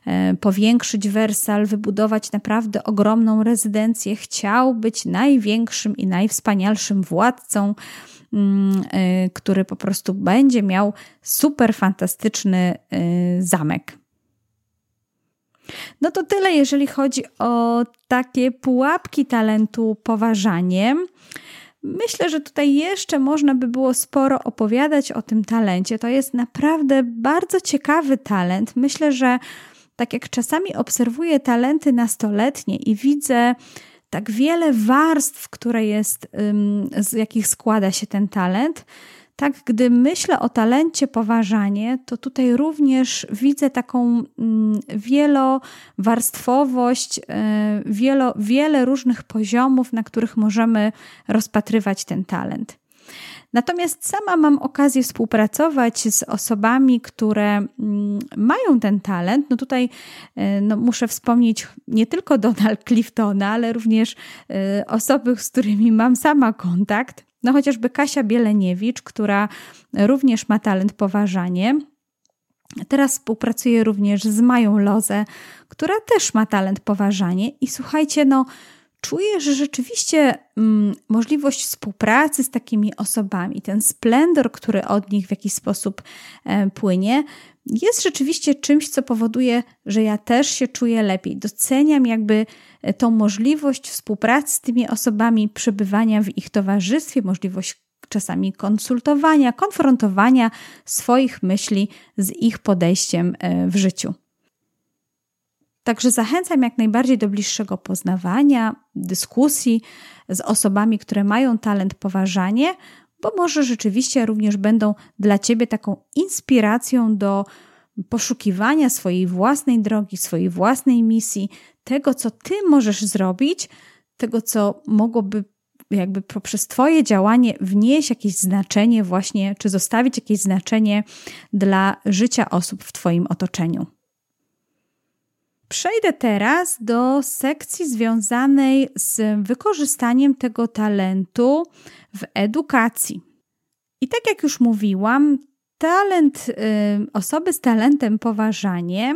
e, powiększyć Wersal, wybudować naprawdę ogromną rezydencję. Chciał być największym i najwspanialszym władcą który po prostu będzie miał super fantastyczny y, zamek. No to tyle, jeżeli chodzi o takie pułapki talentu poważaniem. Myślę, że tutaj jeszcze można by było sporo opowiadać o tym talencie. To jest naprawdę bardzo ciekawy talent. Myślę, że tak jak czasami obserwuję talenty nastoletnie i widzę tak wiele warstw, które jest, z jakich składa się ten talent. Tak, gdy myślę o talencie poważanie, to tutaj również widzę taką wielowarstwowość, e, wielo, wiele różnych poziomów, na których możemy rozpatrywać ten talent. Natomiast sama mam okazję współpracować z osobami, które mm, mają ten talent. No tutaj e, no muszę wspomnieć nie tylko Donald Cliftona, ale również e, osoby, z którymi mam sama kontakt. No chociażby Kasia Bieleniewicz, która również ma talent poważanie. Teraz współpracuję również z Mają Lozę, która też ma talent poważanie. I słuchajcie, no czuję, że rzeczywiście mm, możliwość współpracy z takimi osobami, ten splendor, który od nich w jakiś sposób e, płynie, jest rzeczywiście czymś, co powoduje, że ja też się czuję lepiej. Doceniam jakby e, tą możliwość współpracy z tymi osobami, przebywania w ich towarzystwie, możliwość czasami konsultowania, konfrontowania swoich myśli z ich podejściem e, w życiu. Także zachęcam jak najbardziej do bliższego poznawania, dyskusji z osobami, które mają talent poważanie, bo może rzeczywiście również będą dla Ciebie taką inspiracją do poszukiwania swojej własnej drogi, swojej własnej misji, tego, co Ty możesz zrobić, tego, co mogłoby jakby poprzez Twoje działanie wnieść jakieś znaczenie, właśnie, czy zostawić jakieś znaczenie dla życia osób w Twoim otoczeniu. Przejdę teraz do sekcji związanej z wykorzystaniem tego talentu w edukacji. I tak jak już mówiłam, talent, y, osoby z talentem poważanie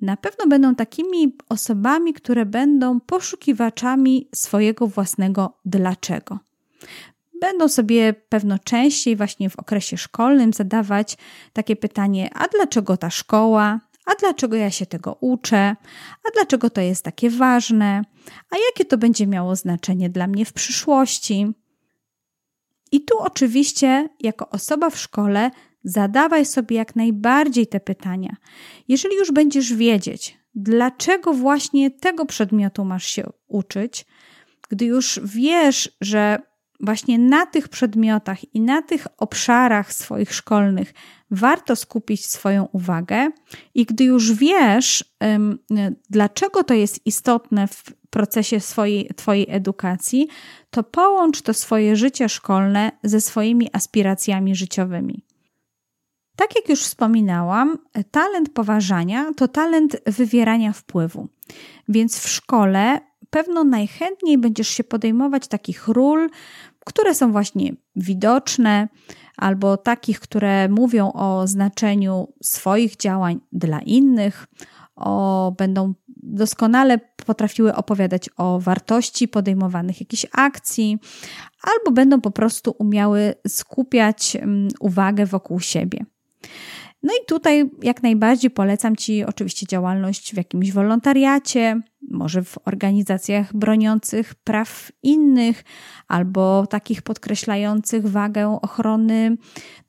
na pewno będą takimi osobami, które będą poszukiwaczami swojego własnego dlaczego. Będą sobie pewno częściej, właśnie w okresie szkolnym, zadawać takie pytanie: a dlaczego ta szkoła? A dlaczego ja się tego uczę? A dlaczego to jest takie ważne? A jakie to będzie miało znaczenie dla mnie w przyszłości? I tu oczywiście, jako osoba w szkole, zadawaj sobie jak najbardziej te pytania. Jeżeli już będziesz wiedzieć, dlaczego właśnie tego przedmiotu masz się uczyć, gdy już wiesz, że właśnie na tych przedmiotach i na tych obszarach swoich szkolnych warto skupić swoją uwagę, i gdy już wiesz, dlaczego to jest istotne w procesie swojej, Twojej edukacji, to połącz to swoje życie szkolne ze swoimi aspiracjami życiowymi. Tak jak już wspominałam, talent poważania to talent wywierania wpływu. Więc w szkole pewno najchętniej będziesz się podejmować takich ról, które są właśnie widoczne, albo takich, które mówią o znaczeniu swoich działań dla innych, o, będą doskonale potrafiły opowiadać o wartości podejmowanych jakichś akcji, albo będą po prostu umiały skupiać mm, uwagę wokół siebie. No i tutaj jak najbardziej polecam Ci oczywiście działalność w jakimś wolontariacie, może w organizacjach broniących praw innych, albo takich podkreślających wagę ochrony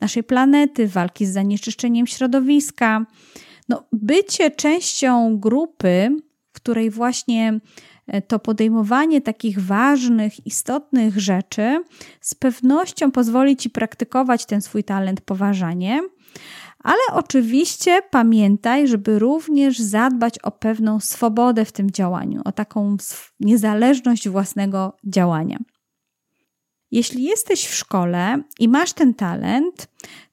naszej planety, walki z zanieczyszczeniem środowiska. No, bycie częścią grupy, w której właśnie e, to podejmowanie takich ważnych, istotnych rzeczy z pewnością pozwoli ci praktykować ten swój talent poważanie ale oczywiście pamiętaj, żeby również zadbać o pewną swobodę w tym działaniu, o taką niezależność własnego działania. Jeśli jesteś w szkole i masz ten talent,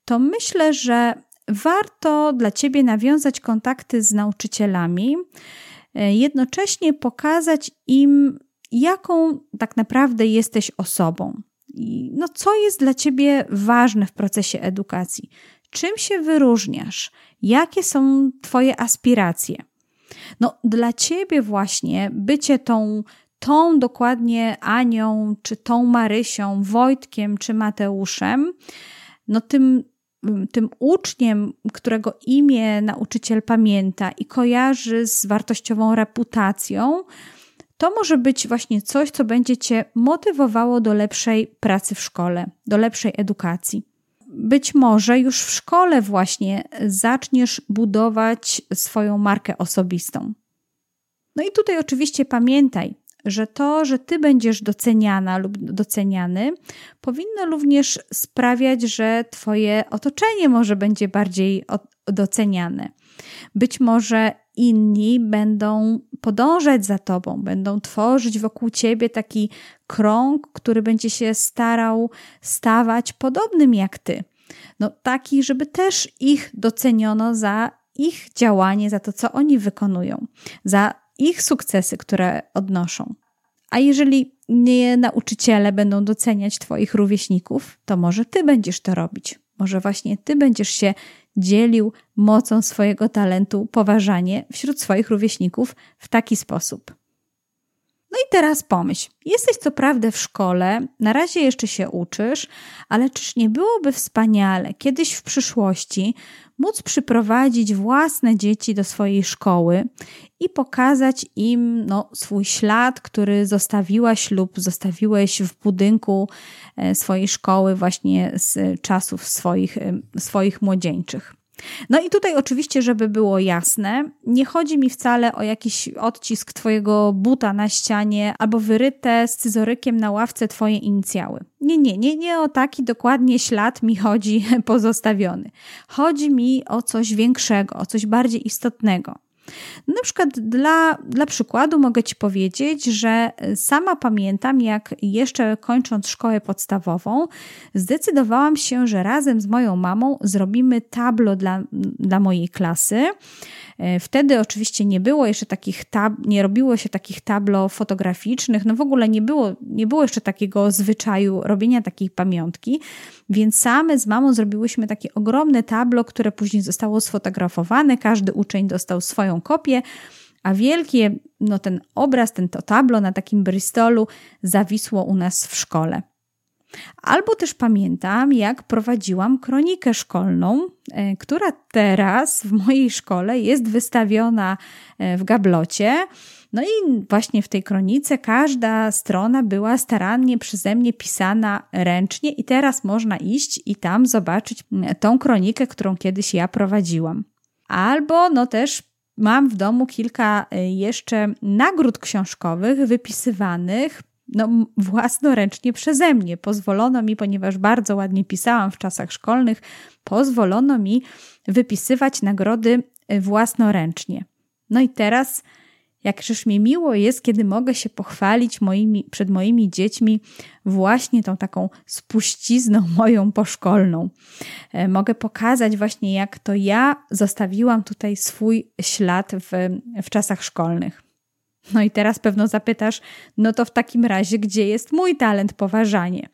to myślę, że warto dla ciebie nawiązać kontakty z nauczycielami, e, jednocześnie pokazać im, jaką tak naprawdę jesteś osobą. No, co jest dla ciebie ważne w procesie edukacji? Czym się wyróżniasz? Jakie są Twoje aspiracje? No, dla Ciebie właśnie bycie tą, tą dokładnie Anią, czy tą Marysią, Wojtkiem, czy Mateuszem, no tym, tym uczniem, którego imię nauczyciel pamięta i kojarzy z wartościową reputacją, to może być właśnie coś, co będzie Cię motywowało do lepszej pracy w szkole, do lepszej edukacji być może już w szkole właśnie zaczniesz budować swoją markę osobistą. No i tutaj oczywiście pamiętaj, że to, że ty będziesz doceniana lub doceniany, powinno również sprawiać, że twoje otoczenie może będzie bardziej doceniane. Być może inni będą podążać za tobą, będą tworzyć wokół ciebie taki krąg, który będzie się starał stawać podobnym jak ty. No taki, żeby też ich doceniono za ich działanie, za to, co oni wykonują, za ich sukcesy, które odnoszą. A jeżeli nie nauczyciele będą doceniać Twoich rówieśników, to może Ty będziesz to robić. Może właśnie Ty będziesz się dzielił mocą swojego talentu poważanie wśród swoich rówieśników w taki sposób. No i teraz pomyśl, jesteś co prawda w szkole, na razie jeszcze się uczysz, ale czyż nie byłoby wspaniale kiedyś w przyszłości móc przyprowadzić własne dzieci do swojej szkoły i pokazać im no, swój ślad, który zostawiłaś lub zostawiłeś w budynku e, swojej szkoły właśnie z czasów swoich, swoich młodzieńczych. No i tutaj oczywiście, żeby było jasne, nie chodzi mi wcale o jakiś odcisk twojego buta na ścianie albo wyryte scyzorykiem na ławce twoje inicjały. Nie, nie, nie, nie o taki dokładnie ślad mi chodzi pozostawiony. Chodzi mi o coś większego, o coś bardziej istotnego. Na przykład dla, dla przykładu mogę Ci powiedzieć, że sama pamiętam, jak jeszcze kończąc szkołę podstawową, zdecydowałam się, że razem z moją mamą zrobimy tablo dla, dla mojej klasy. E, wtedy oczywiście nie było jeszcze takich tab, nie robiło się takich tablo fotograficznych, no w ogóle nie było, nie było jeszcze takiego zwyczaju robienia takiej pamiątki, więc same z mamą zrobiłyśmy takie ogromne tablo, które później zostało sfotografowane, każdy uczeń dostał swoją kopię, a wielkie, no ten obraz, ten to tablo na takim Bristolu zawisło u nas w szkole. Albo też pamiętam, jak prowadziłam kronikę szkolną, e, która teraz w mojej szkole jest wystawiona e, w gablocie. No i właśnie w tej kronice każda strona była starannie przeze mnie pisana ręcznie, i teraz można iść i tam zobaczyć tą kronikę, którą kiedyś ja prowadziłam. Albo no też mam w domu kilka e, jeszcze nagród książkowych wypisywanych no, własnoręcznie przeze mnie. Pozwolono mi, ponieważ bardzo ładnie pisałam w czasach szkolnych, pozwolono mi wypisywać nagrody y, własnoręcznie. No i teraz, jakżeż mi miło jest, kiedy mogę się pochwalić moimi, przed moimi dziećmi właśnie tą taką spuścizną moją poszkolną. E, mogę pokazać właśnie, jak to ja zostawiłam tutaj swój ślad w, w czasach szkolnych. No i teraz pewno zapytasz, no to w takim razie, gdzie jest mój talent poważanie?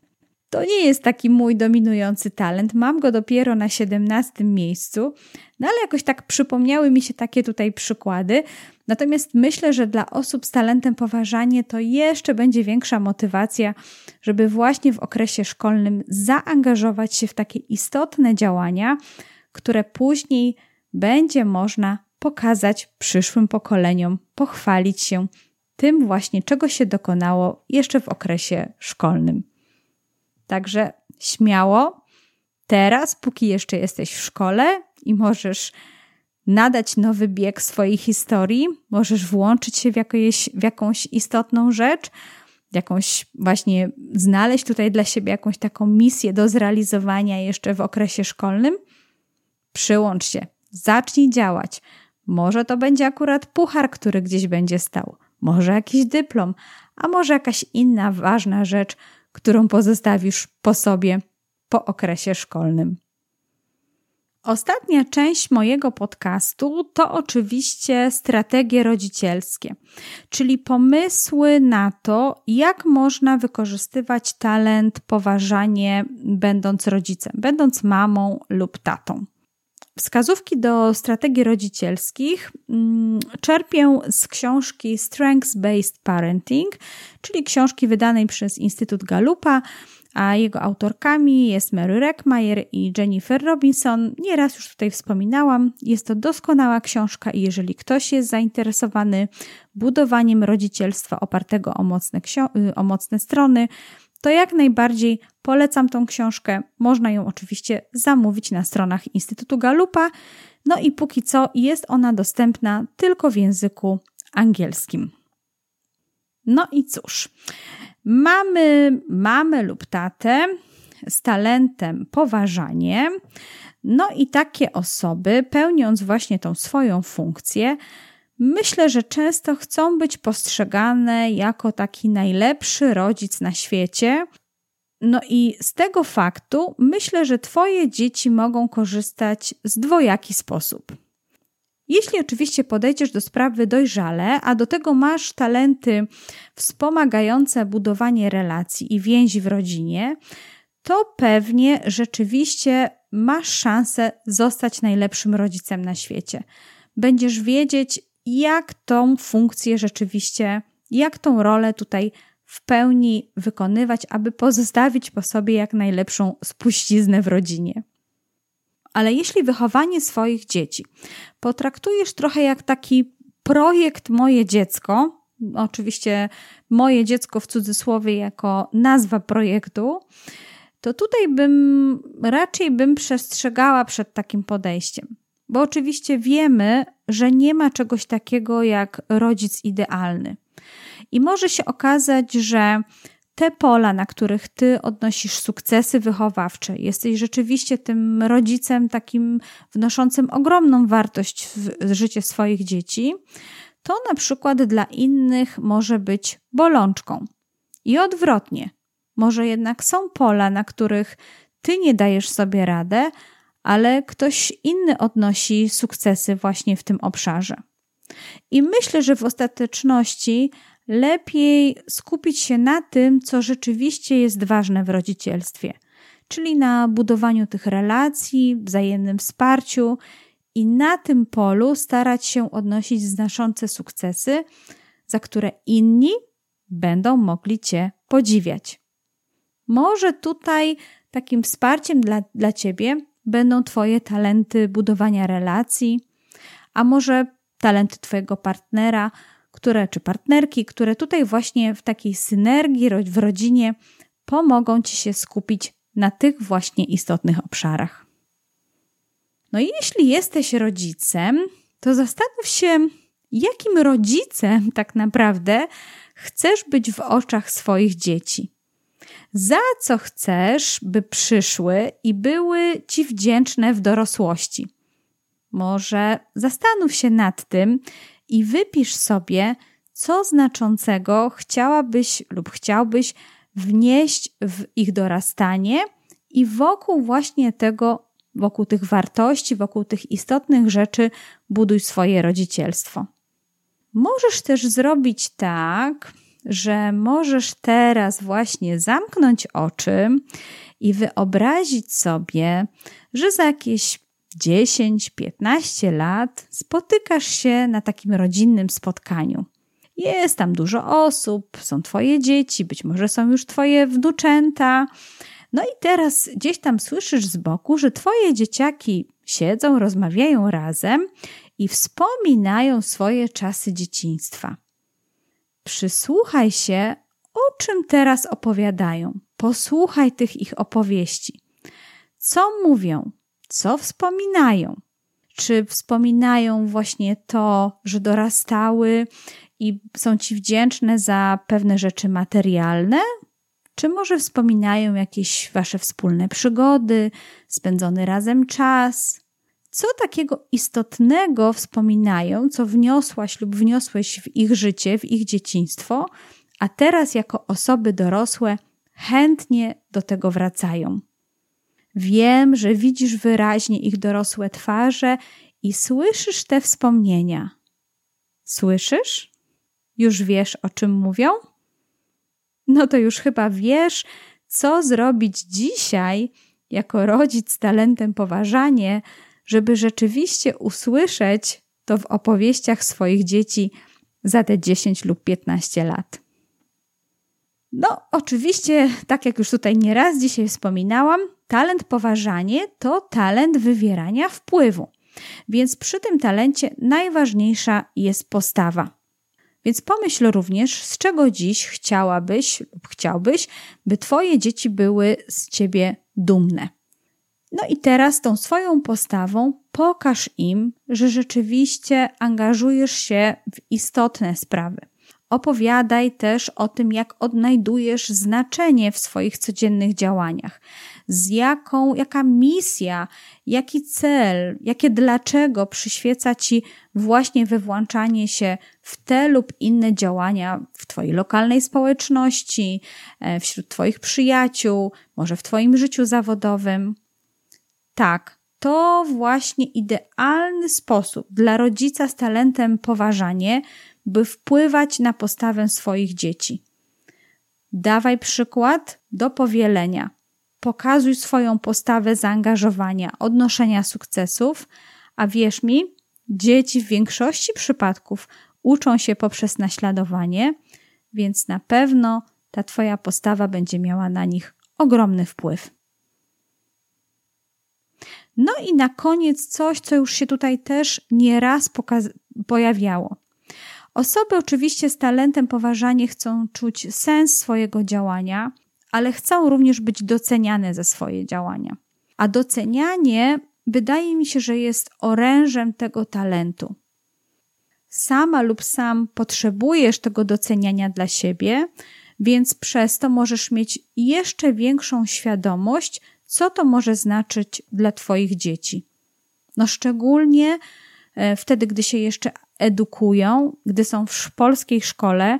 To nie jest taki mój dominujący talent, mam go dopiero na 17 miejscu, no ale jakoś tak przypomniały mi się takie tutaj przykłady. Natomiast myślę, że dla osób z talentem poważanie to jeszcze będzie większa motywacja, żeby właśnie w okresie szkolnym zaangażować się w takie istotne działania, które później będzie można pokazać przyszłym pokoleniom, pochwalić się tym właśnie, czego się dokonało jeszcze w okresie szkolnym. Także śmiało, teraz, póki jeszcze jesteś w szkole i możesz nadać nowy bieg swojej historii, możesz włączyć się w, jakieś, w jakąś istotną rzecz, jakąś właśnie znaleźć tutaj dla siebie jakąś taką misję do zrealizowania jeszcze w okresie szkolnym, przyłącz się, zacznij działać, może to będzie akurat puchar, który gdzieś będzie stał, może jakiś dyplom, a może jakaś inna ważna rzecz, którą pozostawisz po sobie po okresie szkolnym. Ostatnia część mojego podcastu to oczywiście strategie rodzicielskie, czyli pomysły na to, jak można wykorzystywać talent, poważanie, będąc rodzicem, będąc mamą lub tatą. Wskazówki do strategii rodzicielskich mm, czerpię z książki Strengths Based Parenting, czyli książki wydanej przez Instytut Galupa, a jego autorkami jest Mary Reckmeyer i Jennifer Robinson. Nieraz już tutaj wspominałam. Jest to doskonała książka i jeżeli ktoś jest zainteresowany budowaniem rodzicielstwa opartego o mocne, y, o mocne strony, to jak najbardziej polecam tą książkę. Można ją oczywiście zamówić na stronach Instytutu Galupa. No i póki co jest ona dostępna tylko w języku angielskim. No i cóż, mamy mamy lub tatę z talentem poważanie. No i takie osoby, pełniąc właśnie tą swoją funkcję, myślę, że często chcą być postrzegane jako taki najlepszy rodzic na świecie. No i z tego faktu myślę, że Twoje dzieci mogą korzystać z dwojaki sposób. Jeśli oczywiście podejdziesz do sprawy dojrzale, a do tego masz talenty wspomagające budowanie relacji i więzi w rodzinie, to pewnie rzeczywiście masz szansę zostać najlepszym rodzicem na świecie. Będziesz wiedzieć, jak tą funkcję rzeczywiście, jak tą rolę tutaj w pełni wykonywać, aby pozostawić po sobie jak najlepszą spuściznę w rodzinie. Ale jeśli wychowanie swoich dzieci potraktujesz trochę jak taki projekt Moje dziecko, oczywiście moje dziecko w cudzysłowie jako nazwa projektu, to tutaj bym raczej bym przestrzegała przed takim podejściem. Bo oczywiście wiemy, że nie ma czegoś takiego jak rodzic idealny. I może się okazać, że te pola, na których ty odnosisz sukcesy wychowawcze, jesteś rzeczywiście tym rodzicem takim wnoszącym ogromną wartość w życie swoich dzieci, to na przykład dla innych może być bolączką. I odwrotnie. Może jednak są pola, na których ty nie dajesz sobie radę, ale ktoś inny odnosi sukcesy właśnie w tym obszarze. I myślę, że w ostateczności lepiej skupić się na tym, co rzeczywiście jest ważne w rodzicielstwie, czyli na budowaniu tych relacji, wzajemnym wsparciu i na tym polu starać się odnosić znaczące sukcesy, za które inni będą mogli Cię podziwiać. Może tutaj takim wsparciem dla, dla Ciebie będą Twoje talenty budowania relacji, a może talenty Twojego partnera, które, czy partnerki, które tutaj właśnie w takiej synergii w rodzinie pomogą Ci się skupić na tych właśnie istotnych obszarach. No i jeśli jesteś rodzicem, to zastanów się, jakim rodzicem tak naprawdę chcesz być w oczach swoich dzieci. Za co chcesz, by przyszły i były ci wdzięczne w dorosłości? Może zastanów się nad tym i wypisz sobie, co znaczącego chciałabyś lub chciałbyś wnieść w ich dorastanie i wokół właśnie tego, wokół tych wartości, wokół tych istotnych rzeczy buduj swoje rodzicielstwo. Możesz też zrobić tak, że możesz teraz właśnie zamknąć oczy i wyobrazić sobie, że za jakieś 10-15 lat spotykasz się na takim rodzinnym spotkaniu. Jest tam dużo osób, są Twoje dzieci, być może są już Twoje wnuczęta. No i teraz gdzieś tam słyszysz z boku, że Twoje dzieciaki siedzą, rozmawiają razem i wspominają swoje czasy dzieciństwa. Przysłuchaj się, o czym teraz opowiadają. Posłuchaj tych ich opowieści. Co mówią? Co wspominają? Czy wspominają właśnie to, że dorastały i są ci wdzięczne za pewne rzeczy materialne? Czy może wspominają jakieś wasze wspólne przygody, spędzony razem czas? Co takiego istotnego wspominają, co wniosłaś lub wniosłeś w ich życie, w ich dzieciństwo, a teraz jako osoby dorosłe chętnie do tego wracają? Wiem, że widzisz wyraźnie ich dorosłe twarze i słyszysz te wspomnienia. Słyszysz? Już wiesz, o czym mówią? No to już chyba wiesz, co zrobić dzisiaj jako rodzic z talentem poważanie, żeby rzeczywiście usłyszeć to w opowieściach swoich dzieci za te 10 lub 15 lat. No, oczywiście, tak jak już tutaj nieraz dzisiaj wspominałam, talent poważanie to talent wywierania wpływu. Więc przy tym talencie najważniejsza jest postawa. Więc pomyśl również, z czego dziś chciałabyś lub chciałbyś, by Twoje dzieci były z Ciebie dumne. No i teraz tą swoją postawą pokaż im, że rzeczywiście angażujesz się w istotne sprawy. Opowiadaj też o tym, jak odnajdujesz znaczenie w swoich codziennych działaniach. z jaką, jaka misja, jaki cel, jakie dlaczego przyświeca Ci właśnie wywłączanie się w te lub inne działania w Twojej lokalnej społeczności, e, wśród Twoich przyjaciół, może w Twoim życiu zawodowym. Tak, to właśnie idealny sposób dla rodzica z talentem poważanie, by wpływać na postawę swoich dzieci. Dawaj przykład do powielenia. Pokazuj swoją postawę zaangażowania, odnoszenia sukcesów, a wierz mi, dzieci w większości przypadków uczą się poprzez naśladowanie, więc na pewno ta Twoja postawa będzie miała na nich ogromny wpływ. No i na koniec coś, co już się tutaj też nieraz pojawiało. Osoby oczywiście z talentem poważanie chcą czuć sens swojego działania, ale chcą również być doceniane za swoje działania. A docenianie wydaje mi się, że jest orężem tego talentu. Sama lub sam potrzebujesz tego doceniania dla siebie, więc przez to możesz mieć jeszcze większą świadomość, co to może znaczyć dla Twoich dzieci. No, szczególnie e, wtedy, gdy się jeszcze edukują, gdy są w polskiej szkole,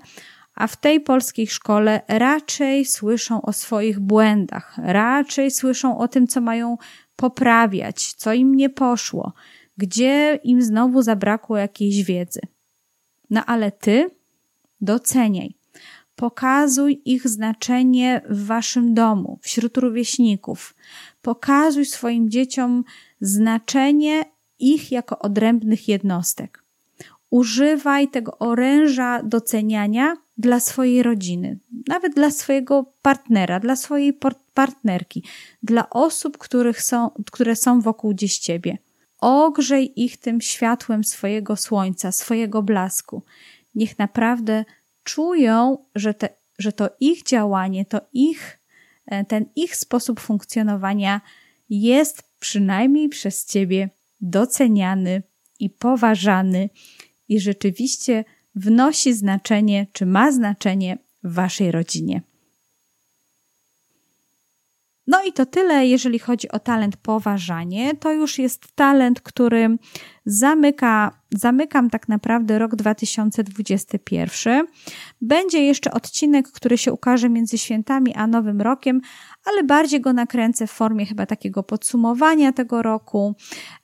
a w tej polskiej szkole raczej słyszą o swoich błędach, raczej słyszą o tym, co mają poprawiać, co im nie poszło, gdzie im znowu zabrakło jakiejś wiedzy. No ale ty doceniaj. Pokazuj ich znaczenie w waszym domu, wśród rówieśników. Pokazuj swoim dzieciom znaczenie ich jako odrębnych jednostek. Używaj tego oręża doceniania dla swojej rodziny, nawet dla swojego partnera, dla swojej partnerki, dla osób, których są, które są wokół gdzieś ciebie. Ogrzej ich tym światłem swojego słońca, swojego blasku. Niech naprawdę czują, że, te, że to ich działanie, to ich, e, ten ich sposób funkcjonowania jest przynajmniej przez ciebie doceniany i poważany i rzeczywiście wnosi znaczenie, czy ma znaczenie w waszej rodzinie. No i to tyle, jeżeli chodzi o talent poważanie. To już jest talent, który zamyka, zamykam tak naprawdę rok 2021. Będzie jeszcze odcinek, który się ukaże między świętami a Nowym Rokiem, ale bardziej go nakręcę w formie chyba takiego podsumowania tego roku,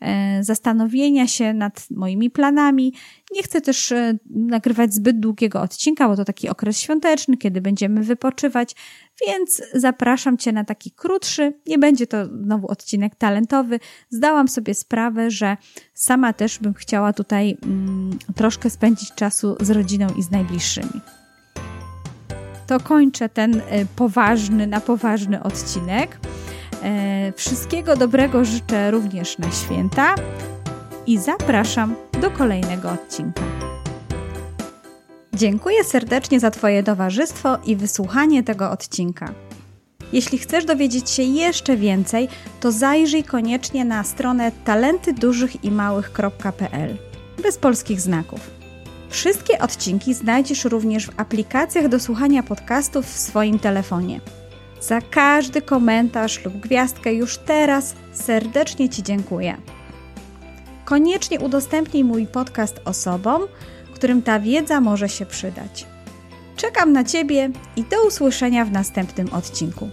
e, zastanowienia się nad moimi planami. Nie chcę też e, nagrywać zbyt długiego odcinka, bo to taki okres świąteczny, kiedy będziemy wypoczywać, więc zapraszam Cię na taki krótszy. Nie będzie to znowu odcinek talentowy. Zdałam sobie sprawę, że sama też bym chciała tutaj mm, troszkę spędzić czasu z rodziną i z najbliższymi to kończę ten e, poważny, na poważny odcinek. E, wszystkiego dobrego życzę również na święta i zapraszam do kolejnego odcinka. Dziękuję serdecznie za Twoje towarzystwo i wysłuchanie tego odcinka. Jeśli chcesz dowiedzieć się jeszcze więcej, to zajrzyj koniecznie na stronę talentydużychimałych.pl bez polskich znaków. Wszystkie odcinki znajdziesz również w aplikacjach do słuchania podcastów w swoim telefonie. Za każdy komentarz lub gwiazdkę już teraz serdecznie Ci dziękuję. Koniecznie udostępnij mój podcast osobom, którym ta wiedza może się przydać. Czekam na Ciebie i do usłyszenia w następnym odcinku.